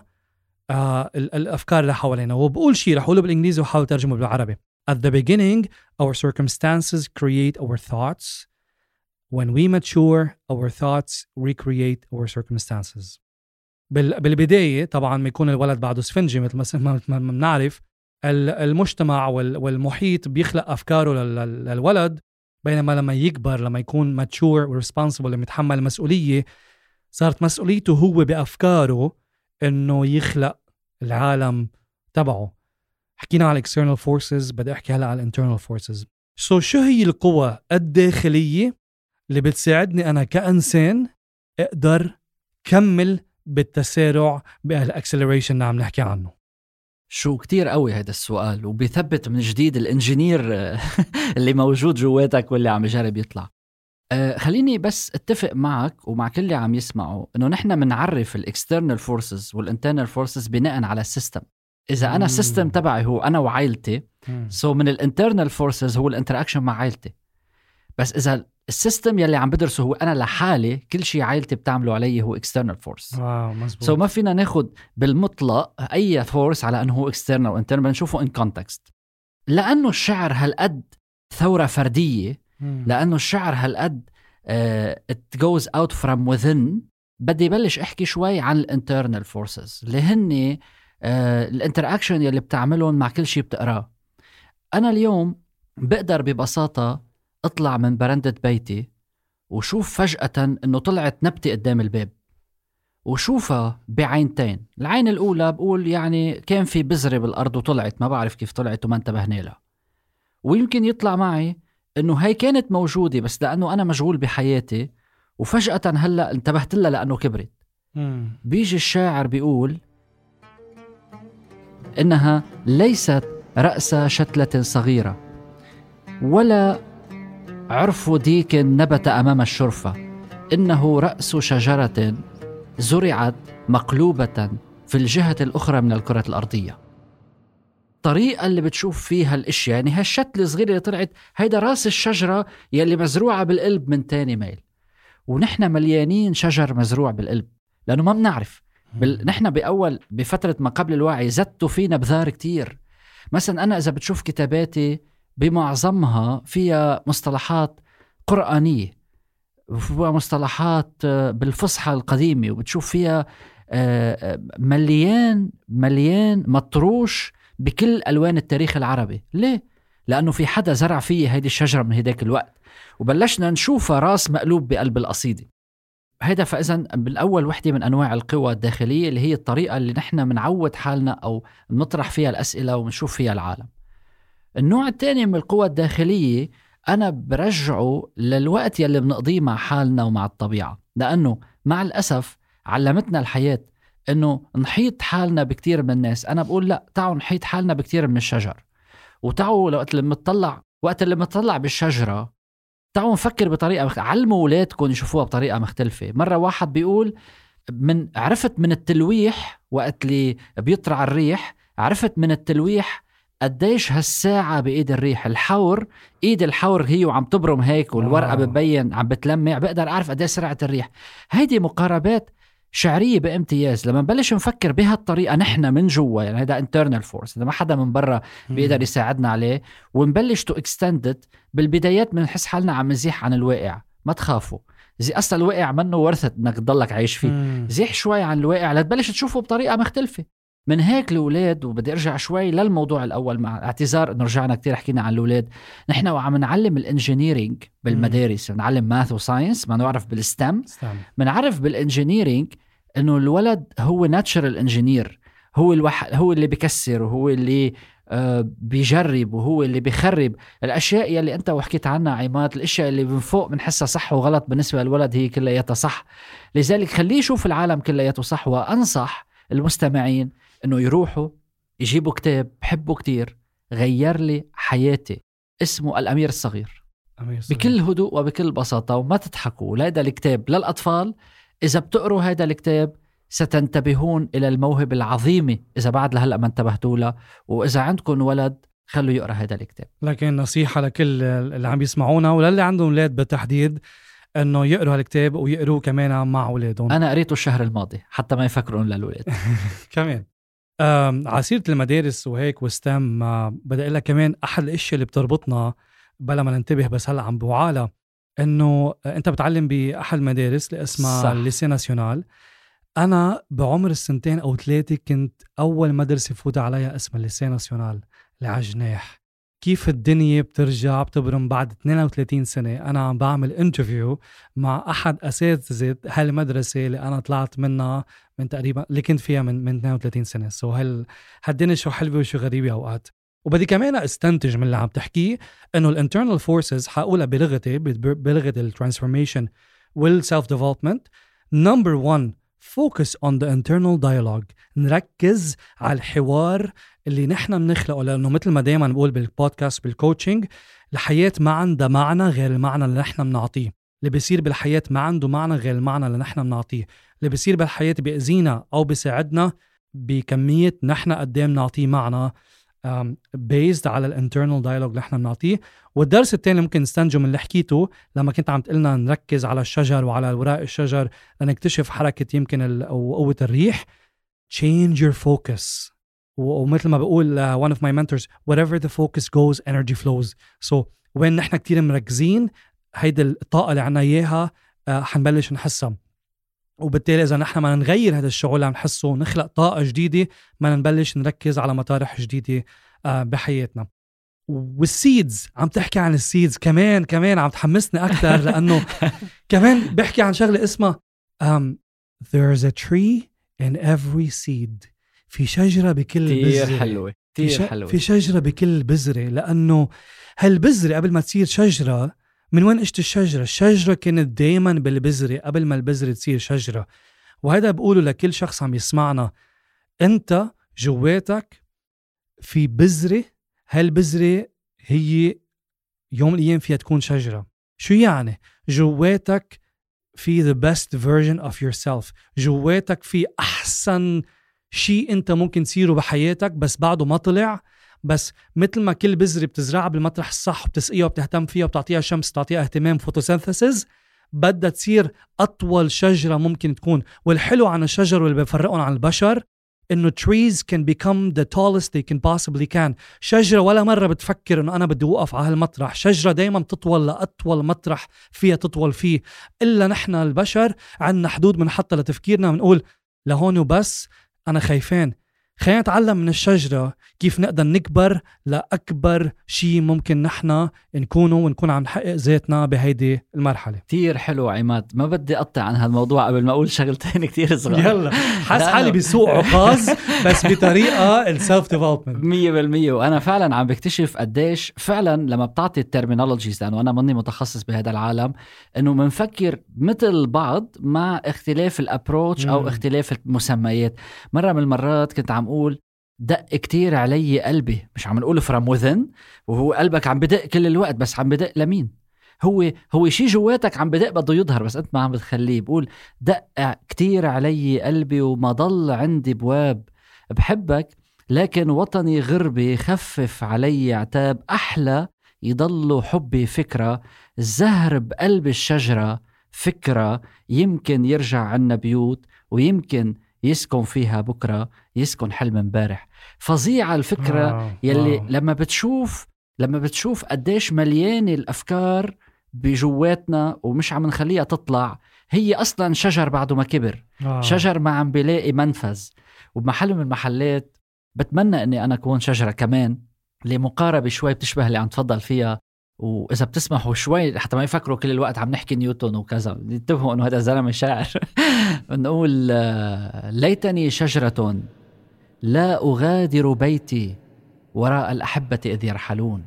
آه الأفكار اللي حوالينا. وبقول شيء رح أقوله بالإنجليزي وحاول ترجمه بالعربي. At the beginning our circumstances create our thoughts. When we mature, our thoughts recreate our circumstances. بالبداية طبعا ما يكون الولد بعده سفنجي مثل ما بنعرف. المجتمع والمحيط بيخلق أفكاره للولد. بينما لما يكبر لما يكون mature و responsible لما يتحمل المسؤولية صارت مسؤوليته هو بأفكاره إنه يخلق العالم تبعه. حكينا على external forces بدي أحكي هلا على internal forces. so شو هي القوى الداخلية اللي بتساعدني أنا كإنسان أقدر كمل بالتسارع بال acceleration اللي عم نحكي عنه؟ شو كتير قوي هذا السؤال وبيثبت من جديد ال engineer اللي موجود جواتك واللي عم يجرب يطلع. أه خليني بس أتفق معك ومع كل اللي عم يسمعوا إنه نحن بنعرف الاكسترنال فورسز والانترنال فورسز بناء على السيستم إذا أنا ال system تبعي هو أنا وعائلتي so من ال internal forces هو ال interaction مع عائلتي. بس إذا ال system يلي عم بدرسه هو أنا لحالي كل شيء عائلتي بتعمله علي هو external force واو مزبوط. سو so ما فينا ناخذ بالمطلق أي force على إنه هو external و internal بنشوفه in context لأنه الشعر هالقد ثورة فردية لأنه الشعر هالقد it goes out from within. بدي بلش أحكي شوي عن ال internal forces اللي هن ال interaction يلي بتعملهم مع كل شيء بتقراه. أنا اليوم بقدر ببساطة أطلع من برندة بيتي وشوف فجأة إنه طلعت نبتة قدام الباب وشوفها بعينتين. العين الأولى بقول يعني كان في بذرة بالأرض وطلعت ما بعرف كيف طلعت وما انتبهنا لها. ويمكن يطلع معي إنه هي كانت موجودة بس لأنه أنا مشغول بحياتي وفجأة هلأ انتبهت لها لأنه كبرت. بيجي الشاعر بيقول إنها ليست رأس شتلة صغيرة ولا عرف ديك نبت أمام الشرفة. إنه رأس شجرة زرعت مقلوبة في الجهة الأخرى من الكرة الأرضية. الطريقة اللي بتشوف فيها الأشياء يعني هالشتلة الصغيرة اللي طلعت هيدا رأس الشجرة يلي مزروعة بالقلب من تاني ميل. ونحن مليانين شجر مزروع بالقلب لأنه ما بنعرف. بال... نحن بأول بفترة ما قبل الوعي زدتوا فينا بذار كتير. مثلا أنا إذا بتشوف كتاباتي بمعظمها فيها مصطلحات قرآنية وفيها مصطلحات آه، بالفصحى القديمة وبتشوف فيها آه، آه، مليان مليان مطروش بكل ألوان التاريخ العربي. ليه؟ لأنه في حدا زرع فيه هيدي الشجرة من هداك الوقت. وبلشنا نشوفها راس مقلوب بقلب القصيدة. هيدا فاذا بالأول وحدة من أنواع القوى الداخلية اللي هي الطريقة اللي نحن بنعود حالنا أو نطرح فيها الأسئلة ونشوف فيها العالم. النوع الثاني من القوى الداخلية أنا برجعه للوقت يلي بنقضيه مع حالنا ومع الطبيعة، لأنه مع الأسف علمتنا الحياة إنه نحيط حالنا بكثير من الناس، أنا بقول لا تعالوا نحيط حالنا بكثير من الشجر. وتعالوا وقت اللي بنطلع وقت اللي بنطلع بالشجرة تعالوا نفكر بطريقة مخ... علموا اولادكم يشوفوها بطريقة مختلفة. مرة واحد بيقول من عرفت من التلويح وقت اللي بيطلع الريح عرفت من التلويح قديش هالساعة بإيد الريح. الحور إيد الحور هي وعم تبرم هيك والورقة بتبين عم بتلمع بقدر أعرف قديش سرعة الريح. هيدي مقاربات شعرية بامتياز لما نبلش نفكر بهالطريقة نحن من جوا يعني هذا internal force إذا ما حدا من برا بيقدر يساعدنا عليه ونبلش to extend it بالبدايات بنحس حالنا عم نزيح عن الواقع ما تخافوا. زي أصلا الواقع منه ورثت إنك تضلك عايش فيه. زيح شوي عن الواقع لتبلش تشوفه بطريقة مختلفة. من هيك الأولاد وبدي أرجع شوي للموضوع الأول مع اعتذار إنه رجعنا كتير حكينا عن الأولاد. نحن وعم نعلم ال engineering بالمدارس بنعلم math و science ما نعرف بال STEM. بنعرف بال engineering إنه الولد هو natural engineer هو الوح... هو اللي بكسر وهو اللي آه بيجرب وهو اللي بيخرب الأشياء يلي أنت وحكيت عنها عماد الأشياء اللي من فوق بنحسها صح وغلط بالنسبة للولد هي كلياتها صح. لذلك خليه يشوف العالم كلياته صح وأنصح المستمعين إنه يروحوا يجيبوا كتاب بحبه كتير غير لي حياتي. اسمه الأمير الصغير. أمير صغير. بكل هدوء وبكل بساطة وما تضحكوا هذا الكتاب للأطفال. إذا بتقروا هذا الكتاب ستنتبهون إلى الموهبة العظيمة إذا بعد لهلأ ما انتبهتوا لها. وإذا عندكم ولد خلوا يقرأ هذا الكتاب. لكن نصيحة لكل اللي عم يسمعونا وللي عندهم أولاد بالتحديد إنه يقروا هالكتاب ويقروه كمان مع أولادهم. أنا قريته الشهر الماضي حتى ما يفكرون للاولاد كمان. على سيره المدارس وهيك وستام بدي أقول لك كمان أحد الإشياء اللي بتربطنا بلا ما ننتبه بس هلأ عم بوعالة إنه أنت بتعلم بأحد المدارس اللي اسمها ليسي ناسيونال. أنا بعمر السنتين أو ثلاثة كنت أول مدرسة فوت عليها اسمها ليسي ناسيونال اللي على جناح كيف الدنيا بترجع بتبرم بعد 32 سنة؟ أنا عم بعمل interview مع أحد أساتذة هالمدرسة اللي أنا طلعت منها من تقريبا اللي كنت فيها من من 32 سنة. so هال هالدنيا شو حلوة وشو غريبة أوقات. وبدي كمان أستنتج من اللي عم تحكيه إنه ال internal forces حقولها بلغتي بلغة ال transformation وال self development number 1 focus on the internal dialogue نركز على الحوار اللي نحن بنخلقه لأنه مثل ما دائما بقول بالبودكاست بال coaching الحياة ما عندها معنى غير المعنى اللي نحن بنعطيه. اللي بيصير بالحياة ما عنده معنى غير المعنى اللي نحن بنعطيه. اللي بيصير بالحياة بيأذينا أو بيساعدنا بكمية نحن قد إيه بنعطيه معنى بيزد على ال internal dialogue اللي إحنا بنعطيه. والدرس الثاني ممكن نستنتجه من اللي حكيته لما كنت عم تقلنا نركز على الشجر وعلى اوراق الشجر لنكتشف حركة يمكن أو قوة الريح. Change your focus. ومثل ما بقول uh, one of my mentors whatever the focus goes energy flows. So وين نحن كتير مركزين هيدي الطاقة اللي عنا إياها uh, حنبلش نحسها. وبالتالي إذا نحن ما نغير هذا الشعور اللي عم نحسه ونخلق طاقة جديدة ما نبلش نركز على مطارح جديدة آه، بحياتنا. والسيدز عم تحكي عن السيدز كمان كمان عم تحمسني أكثر لأنه كمان بحكي عن شغلة اسمها um, there's a tree in every seed. في شجرة بكل بذرة. حلوة كثير حلوة. في شجرة بكل بذرة لأنه هالبذرة قبل ما تصير شجرة من وين اجت الشجرة؟ الشجرة كانت دائما بالبذرة قبل ما البذرة تصير شجرة. وهذا بقوله لكل شخص عم يسمعنا. أنت جواتك في بذرة هالبذرة هي يوم من الأيام فيها تكون شجرة. شو يعني؟ جواتك في the best version of yourself. جواتك في أحسن شيء انت ممكن تصيره بحياتك بس بعده ما طلع. بس مثل ما كل بذرة بتزرعها بالمطرح الصح وبتسقيها وبتهتم فيها وبتعطيها شمس تعطيها اهتمام فوتوسينثيسيس بدها تصير أطول شجرة ممكن تكون. والحلو عن الشجر واللي بيفرقهم عن البشر إنه trees can become the tallest they can possibly can. شجرة ولا مرة بتفكر إنه أنا بدي أوقف على هالمطرح. شجرة دائما بتطول لأطول مطرح فيها تطول فيه. إلا نحن البشر عندنا حدود بنحطها لتفكيرنا بنقول لهون وبس. أنا خايفين خلينا نتعلم من الشجرة كيف نقدر نكبر لأكبر شيء ممكن نحن نكونه ونكون عم نحقق ذاتنا بهيدي المرحلة. كتير حلو عماد. ما بدي أقطع عن هالموضوع قبل ما أقول شغلتين كتير صغار. يلا. حاس حالي بسوق عكاظ بس بطريقة ال self development مية بالمية. وأنا فعلا عم بكتشف قديش فعلا لما بتعطي ال terminologies لأنه أنا مني متخصص بهذا العالم إنه بنفكر مثل بعض مع اختلاف الأبروتش أو. اختلاف المسميات. مرة من المرات كنت عم أقول دق كتير علي قلبي. مش عم نقول from within وهو قلبك عم بدق كل الوقت بس عم بدق لمين؟ هو هو شيء جواتك عم بدق بده يظهر بس انت ما عم بتخليه. بقول دق كتير علي قلبي وما ضل عندي بواب بحبك لكن وطني غربي خفف علي عتاب. أحلى يضل حبي فكرة الزهر بقلب الشجرة فكرة. يمكن يرجع عنا بيوت ويمكن يسكن فيها بكرة يسكن حلم امبارح فظيعة الفكرة آه، يلي آه. لما بتشوف لما بتشوف قديش مليانه الأفكار بجواتنا ومش عم نخليها تطلع هي أصلا شجر بعده ما كبر آه. شجر ما عم بلاقي منفذ وبمحل من المحلات بتمنى إني أنا أكون شجرة كمان اللي مقاربه شوي بتشبه اللي عم تفضل فيها وإذا بتسمحوا شوي حتى ما يفكروا كل الوقت عم نحكي نيوتن وكذا انتبهوا إنه هذا الزلمه شاعر. بنقول آه، ليتني شجرة لا أغادر بيتي وراء الأحبة إذ يرحلون.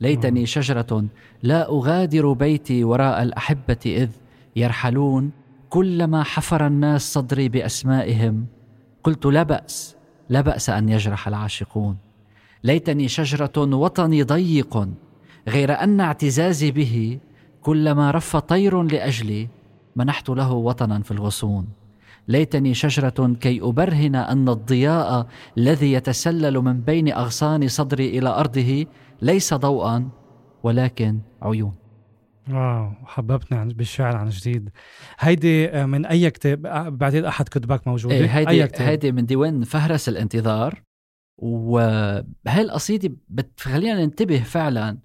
ليتني شجرة لا أغادر بيتي وراء الأحبة إذ يرحلون. كلما حفر الناس صدري بأسمائهم قلت لا بأس لا بأس أن يجرح العاشقون. ليتني شجرة وطني ضيق غير أن اعتزازي به كلما رف طير لأجلي منحت له وطنا في الغصون. ليتني شجرة كي أبرهن أن الضياء الذي يتسلل من بين أغصان صدري إلى أرضه ليس ضوءا ولكن عيون. واو حببتني عن بالشعر عن جديد. هيدي آه، من أي كتاب؟ آه، بعتقد أحد كتبك موجودة؟ إيه هيدي أي كتاب؟ هيدي من ديوان فهرس الانتظار. وهي القصيدة بتخلينا ننتبه فعلا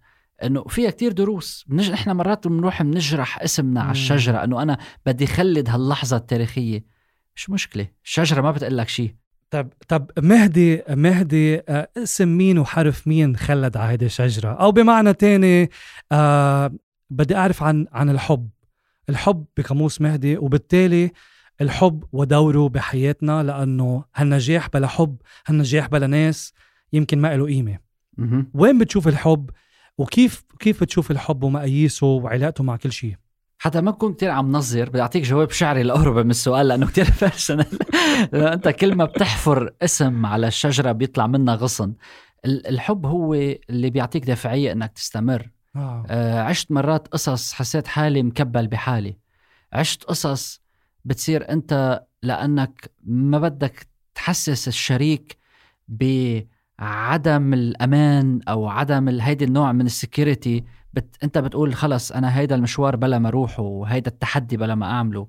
إنه فيها كتير دروس. بنج... نحن مرات بنروح بنجرح اسمنا على مم. الشجرة إنه أنا بدي خلد هاللحظة التاريخية. مش مشكلة. الشجرة ما بتقول لك شيء طب طب مهدي مهدي آه، اسم مين وحرف مين خلد على هيدي الشجرة؟ أو بمعنى تاني آه بدي أعرف عن عن الحب. الحب بقاموس مهدي وبالتالي الحب ودوره بحياتنا لأنه هالنجاح بلا حب هالنجاح بلا ناس يمكن ما له قيمة. وين بتشوف الحب؟ وكيف كيف بتشوف الحب ومقاييسه وعلاقته مع كل شيء؟ حتى ما بكون كتير عم نظر بدي أعطيك جواب شعري الاقرب من السؤال لأنه كتير بيرسونال أنت كل ما بتحفر اسم على الشجرة بيطلع منها غصن. ال- الحب هو اللي بيعطيك دافعية إنك تستمر. آه. آه، عشت مرات قصص حسيت حالي مكبل بحالي. عشت قصص بتصير أنت لأنك ما بدك تحسس الشريك بعدم الأمان أو عدم هيدي النوع من ال security but أنت بتقول خلص أنا هيدا المشوار بلا ما أروحه وهيدا التحدي بلا ما أعمله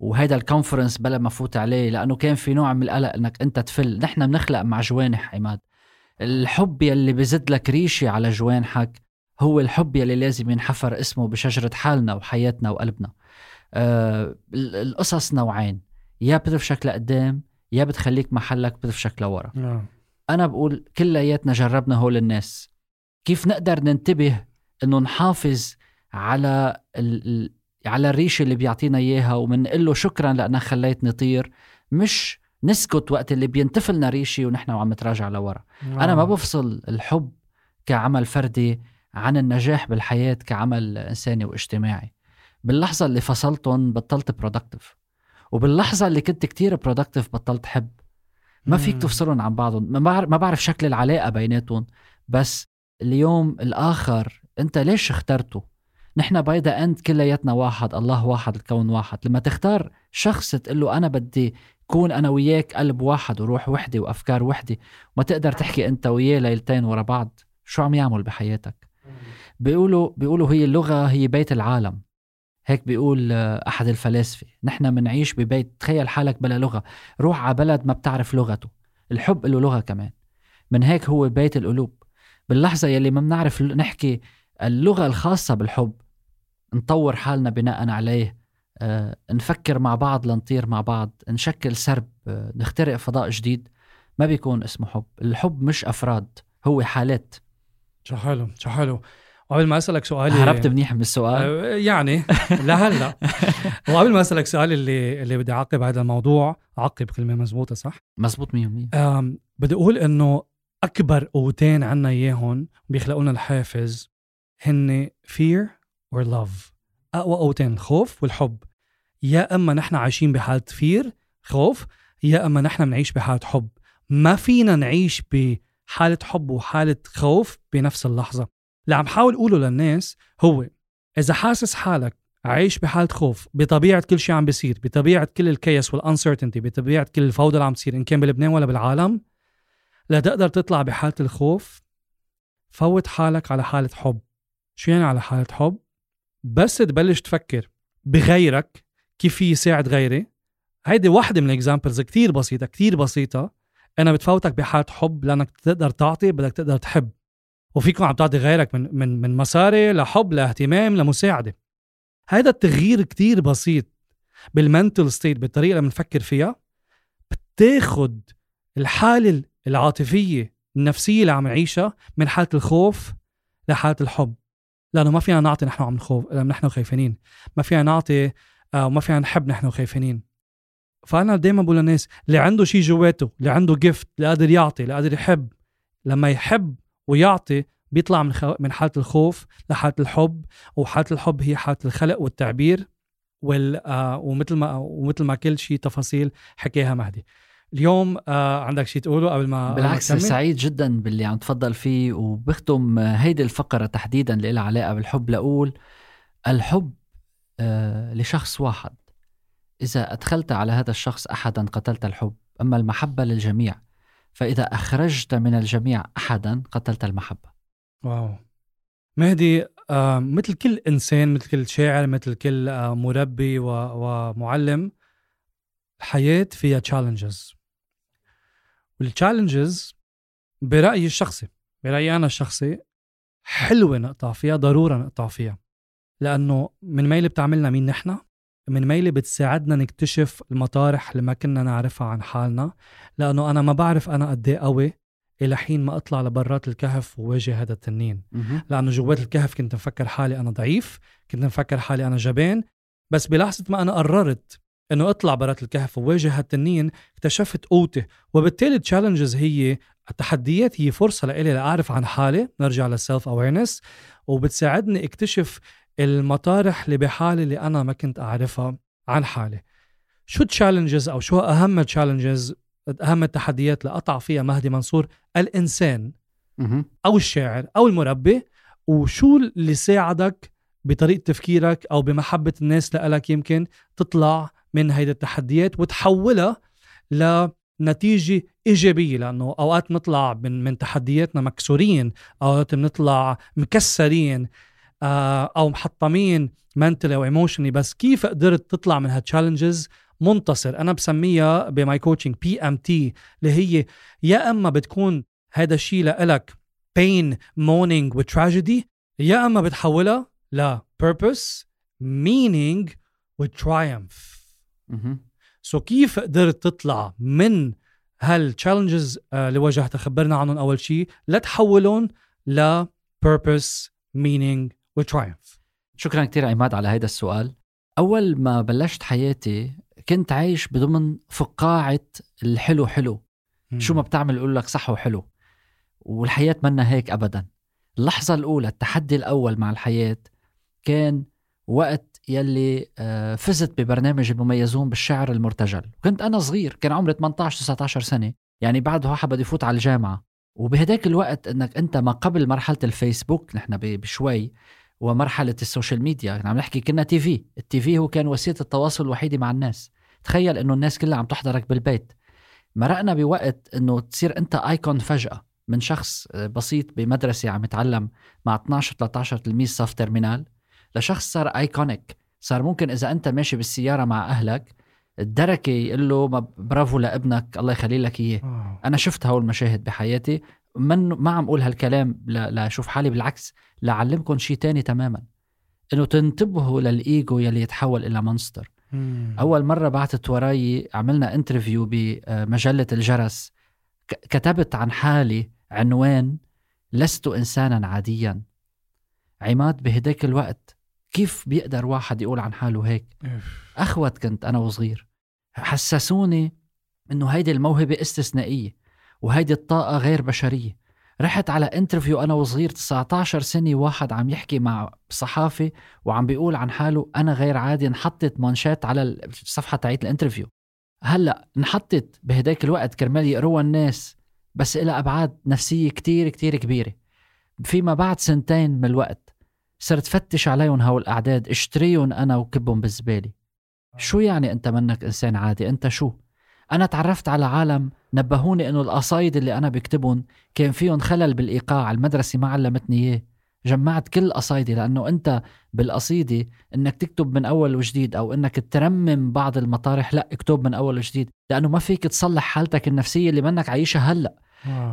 وهيدا ال conference بلا ما فوت عليه لأنه كان في نوع من القلق إنك أنت تفل. نحن بنخلق مع جوانح عماد الحب يلي بزد لك ريشة على جوانحك هو الحب يلي لازم ينحفر اسمه بشجرة حالنا وحياتنا وقلبنا. آه ال- القصص نوعين. يا بتفشك لقدام يا بتخليك محلك بتفشك لورا. آه. أنا بقول كلياتنا جربنا هول الناس. كيف نقدر ننتبه إنه نحافظ على ال... على الريشة اللي بيعطينا إياها ومنقول له شكرا لأنك خليتني طير مش نسكت وقت اللي بينتفلنا ريشي ونحن وعم نتراجع لورا. أنا ما آه. بفصل الحب كعمل فردي عن النجاح بالحياة كعمل إنساني واجتماعي. باللحظة اللي فصلتهم بطلت productive وباللحظة اللي كنت كتير productive بطلت حب. ما فيك. تفصلهم عن بعضهم. ما بعرف, ما بعرف شكل العلاقة بيناتهم بس اليوم الآخر أنت ليش اخترته؟ نحن by the end كلياتنا واحد الله واحد الكون واحد. لما تختار شخص تقول له أنا بدي كون أنا وياك قلب واحد وروح وحدة وأفكار وحدة وما تقدر تحكي أنت وياه ليلتين ورا بعض. شو عم يعمل بحياتك؟ بيقولوا بيقولوا هي اللغة هي بيت العالم. هيك بيقول آه، أحد الفلاسفة. نحن منعيش ببيت تخيل حالك بلا لغة. روح على بلد ما بتعرف لغته. الحب له لغة كمان. من هيك هو بيت القلوب. باللحظة يلي ما بنعرف نحكي اللغة الخاصة بالحب نطور حالنا بناء عليه. آه، نفكر مع بعض لنطير مع بعض. نشكل سرب آه، نخترق فضاء جديد. ما بيكون اسمه حب. الحب مش أفراد هو حالات. شو حلو شو حلو وقبل ما أسألك سؤالي هربت منيح من السؤال. آه، يعني لهلا وقبل ما أسألك سؤال اللي اللي بدي أعقب هذا الموضوع أعقب كلمة مزبوطة صح؟ مزبوط 100% بدي أقول إنه أكبر قوتين عنا إياهم بيخلقوا لنا الحافز هن fear or love. أقوى قوتين الخوف والحب. يا أما نحن عايشين بحالة فير خوف يا أما نحن بنعيش بحالة حب. ما فينا نعيش بحالة حب وحالة خوف بنفس اللحظة. اللي عم حاول اقوله للناس هو إذا حاسس حالك عايش بحالة خوف بطبيعة كل شيء عم بيصير بطبيعة كل الكيس والانسرتينتي بطبيعة كل الفوضى اللي عم تصير إن كان بلبنان ولا بالعالم لا تقدر تطلع بحالة الخوف. فوت حالك على حالة حب. شو يعني على حالة حب؟ بس تبلش تفكر بغيرك كيف يساعد غيري. هيدي واحدة من ال examples كتير بسيطة كتير بسيطة. أنا بتفوتك بحالة حب لأنك تقدر تعطي بدك تقدر تحب. وفيكم عم تعطي غيرك من من من مصاري لحب لاهتمام لمساعدة. هيدا التغيير كتير بسيط بال mental state بالطريقة اللي بنفكر فيها بتاخد الحالة العاطفية النفسية اللي عم نعيشها من حالة الخوف لحالة الحب. لأنه ما فينا نعطي نحن عم نخوف نحن خايفين ما فينا نعطي آه، وما فينا نحب نحن خايفين فأنا دائما بقول للناس اللي عنده شيء جواته اللي عنده جفت اللي قادر يعطي اللي قادر يحب لما يحب ويعطي بيطلع من خو... من حالة الخوف لحالة الحب وحالة الحب هي حالة الخلق والتعبير وال آه ومثل ما ومثل ما كل شيء تفاصيل حكيها مهدي. اليوم آه عندك شيء تقوله قبل ما بالعكس سعيد جدا باللي عم تفضل فيه وبختم هيدي الفقرة تحديدا اللي لها علاقة بالحب لأقول الحب آه، لشخص واحد. إذا أدخلت على هذا الشخص أحدا قتلت الحب. أما المحبة للجميع فإذا أخرجت من الجميع أحدا قتلت المحبة. واو. مهدي آه مثل كل إنسان مثل كل شاعر مثل كل آه مربي ومعلم الحياة فيها تشالنجز والتشالنجز برأيي الشخصي برأيي أنا الشخصي حلوة نقطع فيها ضرورة نقطع فيها. لأنه من ميلة بتعملنا مين نحن؟ من ميلة بتساعدنا نكتشف المطارح اللي ما كنا نعرفها عن حالنا لأنه أنا ما بعرف أنا قد إيه قوي إلى حين ما أطلع لبرات الكهف وواجه هذا التنين. لأنه جوات الكهف كنت مفكر حالي أنا ضعيف كنت مفكر حالي أنا جبان بس بلحظة ما أنا قررت إنه أطلع برات الكهف وواجه هالتنين اكتشفت قوتي. وبالتالي ال challenges هي التحديات هي فرصة لإلي لأعرف عن حالي نرجع لل self awareness وبتساعدني أكتشف المطارح اللي بحالي اللي أنا ما كنت أعرفها عن حالي. شو ال challenges أو شو أهم ال challenges أهم التحديات اللي قطع فيها مهدي منصور؟ الإنسان أو الشاعر أو المربي. وشو اللي ساعدك بطريقة تفكيرك أو بمحبة الناس لك يمكن تطلع من هيدي التحديات وتحولها لنتيجة إيجابية؟ لأنه أوقات نطلع من من تحدياتنا مكسورين أوقات بنطلع مكسرين. أو محطمين منتلي أو ايموشنلي بس كيف قدرت تطلع من هالتشالنجز منتصر. أنا بسميها ب my coaching PMT اللي هي يا إما بتكون هذا الشيء لإلك pain mourning وتراجيدي يا إما بتحولها ل purpose meaning و triumph so so كيف قدرت تطلع من هال challenges آه، اللي واجهتها؟ خبرنا عنهم أول شيء لتحولهم ل purpose meaning و triumph شكرا كثير عماد على هذا السؤال. أول ما بلشت حياتي كنت عايش بضمن فقاعة الحلو حلو. مم. شو ما بتعمل يقول لك صح وحلو. والحياة منا هيك أبدا. اللحظة الأولى التحدي الأول مع الحياة كان وقت يلي آه، فزت ببرنامج المميزون بالشعر المرتجل. كنت أنا صغير كان عمري 18 19 سنة. يعني بعد واحد بده يفوت على الجامعة. وبهداك الوقت إنك أنت ما قبل مرحلة الفيسبوك نحن بشوي ومرحلة ال social media. عم نحكي كنا TV. ال TV هو كان وسيلة التواصل الوحيدة مع الناس. تخيل إنه الناس كلها عم تحضرك بالبيت. مرقنا بوقت إنه تصير أنت icon فجأة من شخص بسيط بمدرسة عم يتعلم مع 12 13 تلميذ صف terminale. لشخص صار iconic صار ممكن إذا أنت ماشي بالسيارة مع أهلك الدركة يقول له برافو لابنك الله يخلي لك إياه. أنا شفت هول المشاهد بحياتي. من ما عم أقول هالكلام لأشوف حالي بالعكس لعلمكم شيء تاني تماما إنه تنتبهوا للإيجو يلي يتحول إلى monster. أول مرة بعثت وراي عملنا interview بمجلة الجرس كتبت عن حالي عنوان لست انسانا عاديا عماد بهداك الوقت كيف بيقدر واحد يقول عن حاله هيك؟ أخوت كنت أنا وصغير. حسسوني إنه هيدي الموهبة استثنائية وهيدي الطاقة غير بشرية. رحت على interview أنا وصغير 19 سنة واحد عم يحكي مع صحافي وعم بيقول عن حاله أنا غير عادي انحطت مانشات على الصفحه تاعت ال interview هلأ انحطت بهداك الوقت كرمال يقروها الناس بس إلى أبعاد نفسية كتير كتير كبيرة. فيما بعد سنتين من الوقت صرت فتش عليهم هول الأعداد اشتريهم أنا وكبهم بالزبالة. شو يعني أنت منك إنسان عادي؟ أنت شو؟ أنا تعرفت على عالم نبهوني إنه القصايد اللي أنا بكتبهم كان فيهم خلل بالإيقاع المدرسة ما علمتني إياه. جمعت كل قصايدي لأنه أنت بالقصيدة إنك تكتب من أول وجديد أو إنك ترمم بعض المطارح لا اكتب من أول وجديد. لأنه ما فيك تصلح حالتك النفسية اللي منك عايشها هلأ.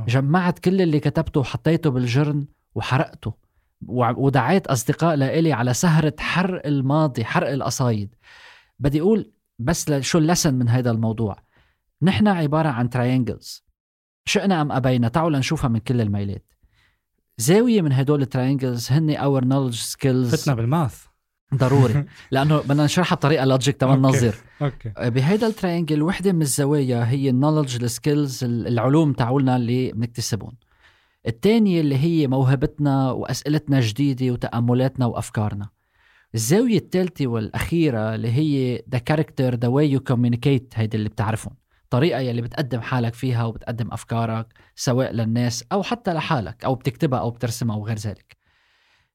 جمعت كل اللي كتبته وحطيته بالجرن وحرقته ودعيت أصدقاء لإلي على سهرة حرق الماضي حرق القصايد. بدي أقول بس شو ال lesson من هذا الموضوع. نحن عبارة عن triangles شئنا أم أبينا؟ تعالوا لنشوفها من كل الميلات. زاوية من هدول ال triangles هن our knowledge skills فتنا بال math. ضروري. لأنه بدنا نشرحها بطريقة logic تمام؟ نظر. okay. بهيدا ال triangle وحدة من الزوايا هي ال knowledge ال skills العلوم تاعولنا اللي بنكتسبهم. الثانية اللي هي موهبتنا وأسئلتنا الجديدة وتأملاتنا وأفكارنا. الزاوية الثالثه والأخيرة اللي هي the character the way you communicate هيدي اللي بتعرفهم. الطريقة يلي بتقدم حالك فيها وبتقدم أفكارك سواء للناس أو حتى لحالك أو بتكتبها أو بترسمها وغير ذلك.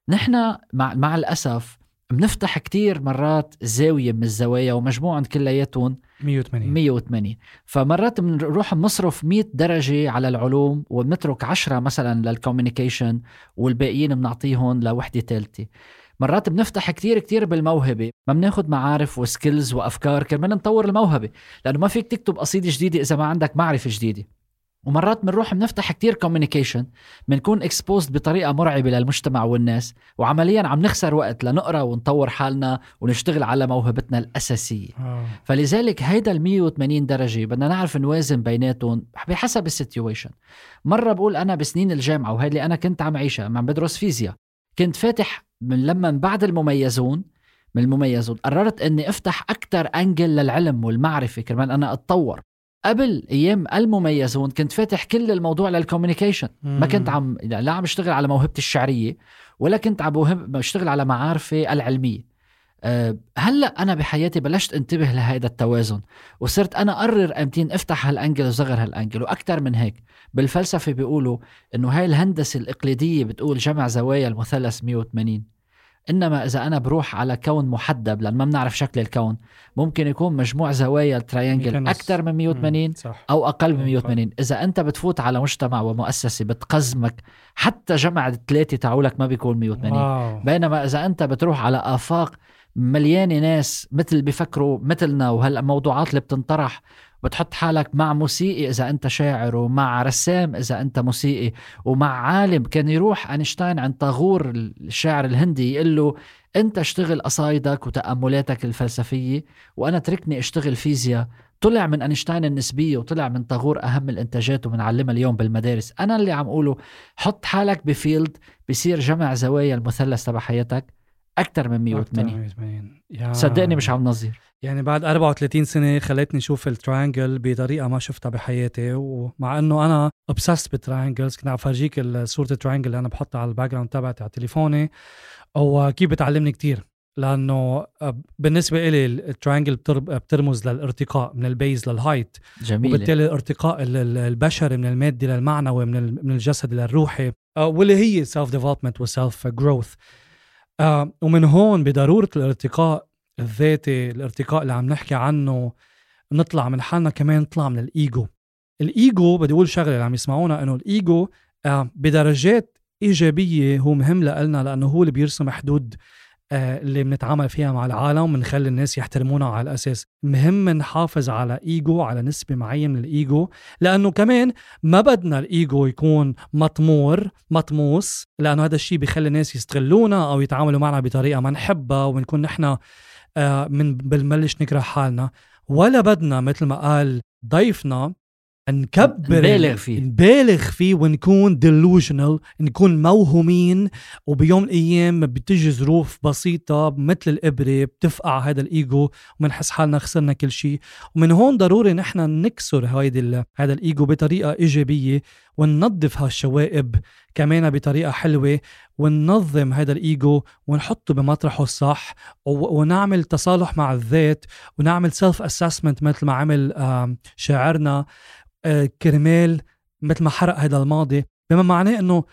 نحن مع, مع الأسف بنفتح كتير مرات زاوية من الزوايا ومجموعهم كلياتهم 180 180 فمرات بنروح بنصرف 100 درجة على العلوم وبنترك 10 مثلا لل communication والباقيين بنعطيهم لوحدة ثالثة. مرات بنفتح كتير كتير بالموهبة ما بناخد معارف و skills وأفكار كرمال نطور الموهبة لأنه ما فيك تكتب قصيدة جديدة إذا ما عندك معرفة جديدة. ومرات بنروح بنفتح كتير communication بنكون exposed بطريقة مرعبة للمجتمع والناس وعمليا عم نخسر وقت لنقرأ ونطور حالنا ونشتغل على موهبتنا الأساسية. آه. فلذلك هيدا ال 180 درجة بدنا نعرف نوازن بيناتهم بحسب ال situation. مرة بقول أنا بسنين الجامعة وهي اللي أنا كنت عم عيشها عم بدرس فيزياء. كنت فاتح من لما من بعد المميزون من المميزون قررت إني أفتح أكثر أنجل للعلم والمعرفة كرمال أنا أتطور. قبل أيام المميزون كنت فاتح كل الموضوع للكوميونيكيشن ما كنت عم لا عم أشتغل على موهبتي الشعرية ولا كنت عم بشتغل على معارفي العلمية. هلا أنا بحياتي بلشت انتبه لهذا التوازن وصرت أنا أقرر أمتين أفتح هال angle وصغر هال angle وأكثر من هيك. بالفلسفة بيقولوا إنه هاي الهندسة الإقليدية بتقول جمع زوايا المثلث 180 إنما إذا أنا بروح على كون محدب لأن ما بنعرف شكل الكون ممكن يكون مجموع زوايا ال triangle أكثر من 180 صح. أو أقل من 180 إذا أنت بتفوت على مجتمع ومؤسسة بتقزمك حتى جمع الثلاثه تاعولك ما بيكون 180 wow. بينما إذا أنت بتروح على آفاق مليانة ناس مثل بفكروا مثلنا وهالموضوعات اللي بتنطرح بتحط حالك مع موسيقي إذا أنت شاعر ومع رسام إذا أنت موسيقي ومع عالم. كان يروح أينشتاين عند طاغور الشاعر الهندي يقول له أنت اشتغل قصايدك وتأملاتك الفلسفية وأنا تركني أشتغل فيزياء. طلع من أينشتاين النسبية وطلع من طاغور أهم الإنتاجات وبنعلمها اليوم بالمدارس. أنا اللي عم أقوله حط حالك بفيلد بصير جمع زوايا المثلث تبع حياتك. أكثر من 180 صدقني مش عم نظير. يعني بعد 34 سنة خلتني أشوف ال triangle بطريقة ما شفتها بحياتي ومع إنه أنا obsessed بال triangles كنت عم فرجيك صورة ال triangle اللي أنا بحطها على ال background تبعتي على تليفوني وكيف بتعلمني كتير. لأنه بالنسبة إلي ال triangle بترمز للارتقاء من ال base لل height جميل وبالتالي الارتقاء البشري من المادي للمعنوي من من الجسد للروحي واللي هي self development و self growth آه ومن هون بضرورة الارتقاء الذاتي الارتقاء اللي عم نحكي عنه نطلع من حالنا كمان نطلع من الإيجو. الإيجو بدي أقول شغلة اللي عم يسمعونا إنه الإيجو آه بدرجات إيجابية هو مهم لنا لأنه هو اللي بيرسم حدود اللي بنتعامل فيها مع العالم ونخلي الناس يحترمونا على الأساس. مهم نحافظ على إيجو على نسبة معينة من الإيجو لأنه كمان ما بدنا الإيجو يكون مطمور مطموس لأنه هذا الشيء بيخلي الناس يستغلونا أو يتعاملوا معنا بطريقة ما نحبها ونكون نحن آه، من بنبلش نكره حالنا. ولا بدنا مثل ما قال ضيفنا نكبر نبالغ فيه. نبالغ فيه ونكون delusional نكون موهومين وبيوم الأيام بتجي ظروف بسيطة مثل الإبرة بتفقع هذا الإيجو وبنحس حالنا خسرنا كل شيء. ومن هون ضروري نحن نكسر هيدي هذا الإيجو بطريقة إيجابية وننظف هالشوائب كمان بطريقة حلوة وننظم هذا الإيجو ونحطه بمطرحه الصح ونعمل تصالح مع الذات ونعمل self assessment مثل ما عمل شاعرنا آه، كرمال مثل ما حرق هذا الماضي. بما معناه إنه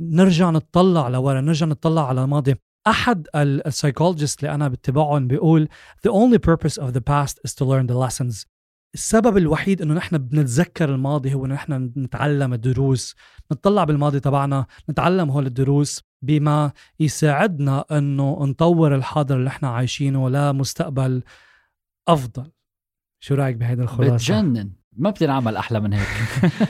نرجع نتطلع لورا نرجع نتطلع على الماضي. أحد ال psychologists اللي أنا بتبعهم بيقول the only purpose of the past is to learn the lessons. السبب الوحيد إنه نحن بنتذكر الماضي هو إنه نحن نتعلم الدروس نطلع بالماضي تبعنا نتعلم هول الدروس بما يساعدنا إنه نطور الحاضر اللي إحنا عايشينه لمستقبل أفضل. شو رأيك بهيدي الخلاصة؟ بتجنن. ما بتنعمل أحلى من هيك.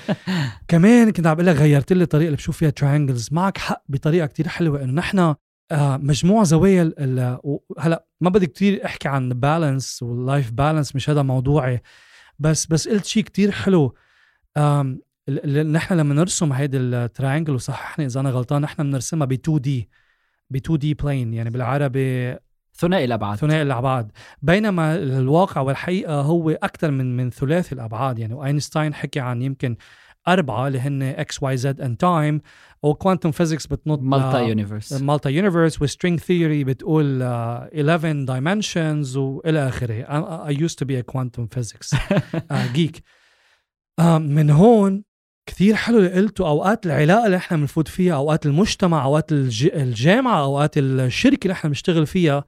كمان كنت عم بقول لك غيرت لي الطريقة اللي بشوف فيها triangles معك حق بطريقة كتير حلوة إنه نحن آه مجموع زوايا هلأ ما بدي كتير أحكي عن balance وال life balance مش هذا موضوعي. بس بس قلت شيء كتير حلو. نحن لما نرسم هيدي ال triangle وصححني إذا أنا غلطان نحن بنرسمها ب 2D ب 2D plane يعني بالعربي ثنائي الأبعاد. ثنائي الأبعاد. بينما الواقع والحقيقة هو أكثر من من ثلاثي الأبعاد يعني أينشتاين حكي عن يمكن أربعة اللي هن X Y Z and time و quantum physics بتنط multiverse multiverse و string theory بتقول uh, 11 dimensions والى آخره. To be a quantum physics uh, geek. uh, من هون كثير حلو اللي قلته. أوقات العلاقة اللي إحنا بنفوت فيها أوقات المجتمع أوقات الجامعة أوقات الشركة اللي إحنا بنشتغل فيها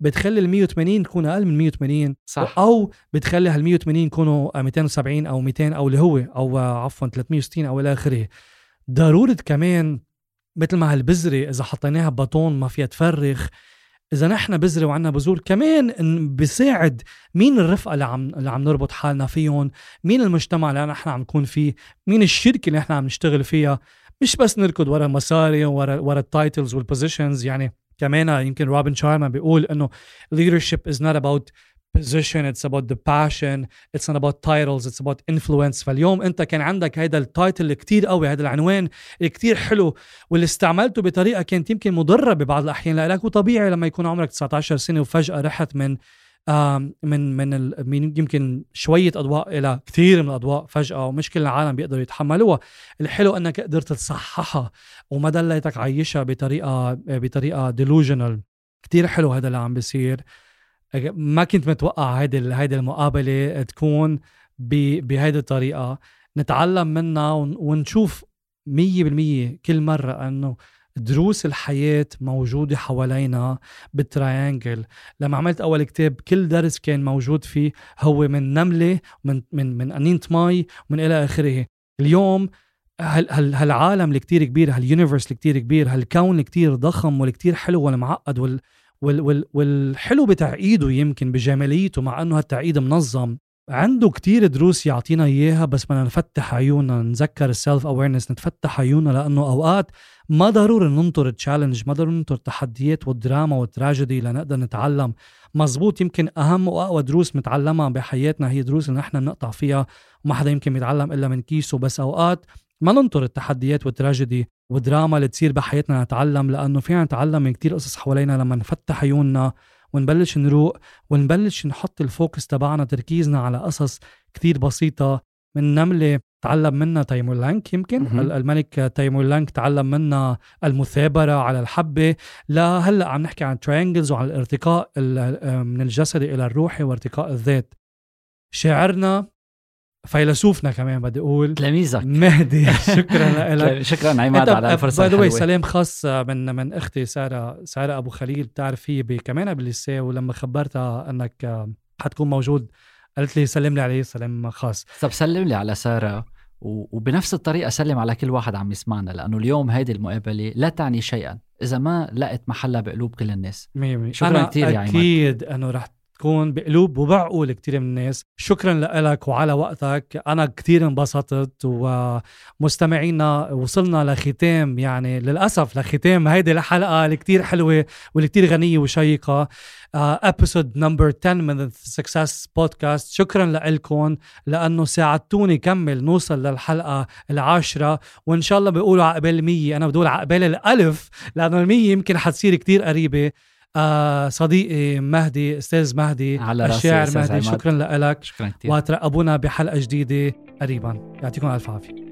بتخلي ال 180 تكون أقل من 180 صح. أو بتخلي هال 180 يكونوا 270 أو 200 أو اللي هو أو عفوا 360 أو إلى آخره. ضرورة كمان مثل ما هالبذرة إذا حطيناها بباطون ما فيها تفرخ إذا نحن بذرة وعنا بذور كمان بيساعد مين الرفقة اللي عم اللي عم نربط حالنا فيهم مين المجتمع اللي نحن عم نكون فيه مين الشركة اللي نحن عم نشتغل فيها مش بس نركض ورا مصاري ورا ورا ال titles وال positions يعني كمان يمكن روبن شارما بيقول إنه leadership is not about position it's about the passion it's not about titles it's about influence. فاليوم انت كان عندك هذا ال title اللي كتير قوي هذا العنوان اللي كتير حلو واللي استعملته بطريقة كانت يمكن مضرة ببعض الأحيان لك وطبيعي لما يكون عمرك 19 سنة وفجأة رحت من من من من يمكن شوية أضواء إلى كثير من الأضواء فجأة ومش كل العالم بيقدروا يتحملوها. الحلو إنك قدرت تصححها وما ضليتك عايشها بطريقة بطريقة delusional كثير حلو هذا اللي عم بيصير. ما كنت متوقع هيدي هيدي المقابلة تكون بهيدي الطريقة. نتعلم منها ونشوف 100% كل مرة إنه دروس الحياة موجودة حوالينا بال triangle لما عملت أول كتاب كل درس كان موجود فيه هو من نملة من من من أنينة مي ومن إلى آخره. اليوم هال هالعالم اللي كتير كبير هال universe اللي كتير كبير هالكون اللي كتير ضخم واللي كتير حلو والمعقد وال وال وال والحلو بتعقيده يمكن بجماليته مع إنه هالتعقيد منظم. عنده كتير دروس يعطينا إياها بس بدنا نفتح عيوننا نذكر ال self awareness نتفتح عيوننا لأنه أوقات ما ضروري ننطر challenge ما ضروري ننطر تحديات والدراما والتراجيدي لنقدر نتعلم. مزبوط يمكن أهم وأقوى دروس متعلمها بحياتنا هي دروس اللي نحن بنقطع فيها وما حدا يمكن يتعلم إلا من كيسه. بس أوقات ما ننطر التحديات والتراجيدي والدراما اللي تصير بحياتنا نتعلم لأنه فينا نتعلم من كتير قصص حوالينا لما نفتح عيوننا ونبلش نروق ونبلش نحط ال focus تبعنا تركيزنا على قصص كتير بسيطة من نملة تعلم منها تيمور لانك يمكن. م- الملك تيمور لانك تعلم منها المثابرة على الحبة. لا هلأ عم نحكي عن triangles وعن الارتقاء من الجسدي إلى الروحي وارتقاء الذات. شاعرنا فيلسوفنا كمان بدي أقول. تلاميذك. مهدي. شكرا لك. شكرا عماد على الفرصة باي الحلوة. سلام خاص من من أختي ساره سارة أبو خليل. بتعرف هي كمان بالليسيه ولما خبرتها إنك حتكون موجود قالت لي سلم لي عليه سلام خاص. طب سلم لي على سارة وبنفس الطريقة سلم على كل واحد عم يسمعنا لأنه اليوم هيدي المقابلة لا تعني شيئا. إذا ما لقت محلها بقلوب كل الناس. مية مية. شكرا كثير يا عماد. أكيد إنه رح تكون بقلوب وبعقول كتير من الناس. شكرا لك وعلى وقتك. أنا كتير انبسطت ومستمعينا وصلنا لختام يعني للأسف لختام هيدي الحلقة اللي كتير حلوة واللي كتير غنية وشيقة. episode number 10 من success podcast شكرا لكم لأنه ساعدتوني كمل نوصل للحلقة العاشرة. وإن شاء الله بيقولوا عقبال المية أنا بدول عقبال الألف لأنه المية يمكن حتصير كتير قريبة. آه صديقي مهدي أستاذ مهدي على الشاعر مهدي شكرا لك. شكرا كثير وترقبونا بحلقة جديدة قريبا. يعطيكم ألف عافية.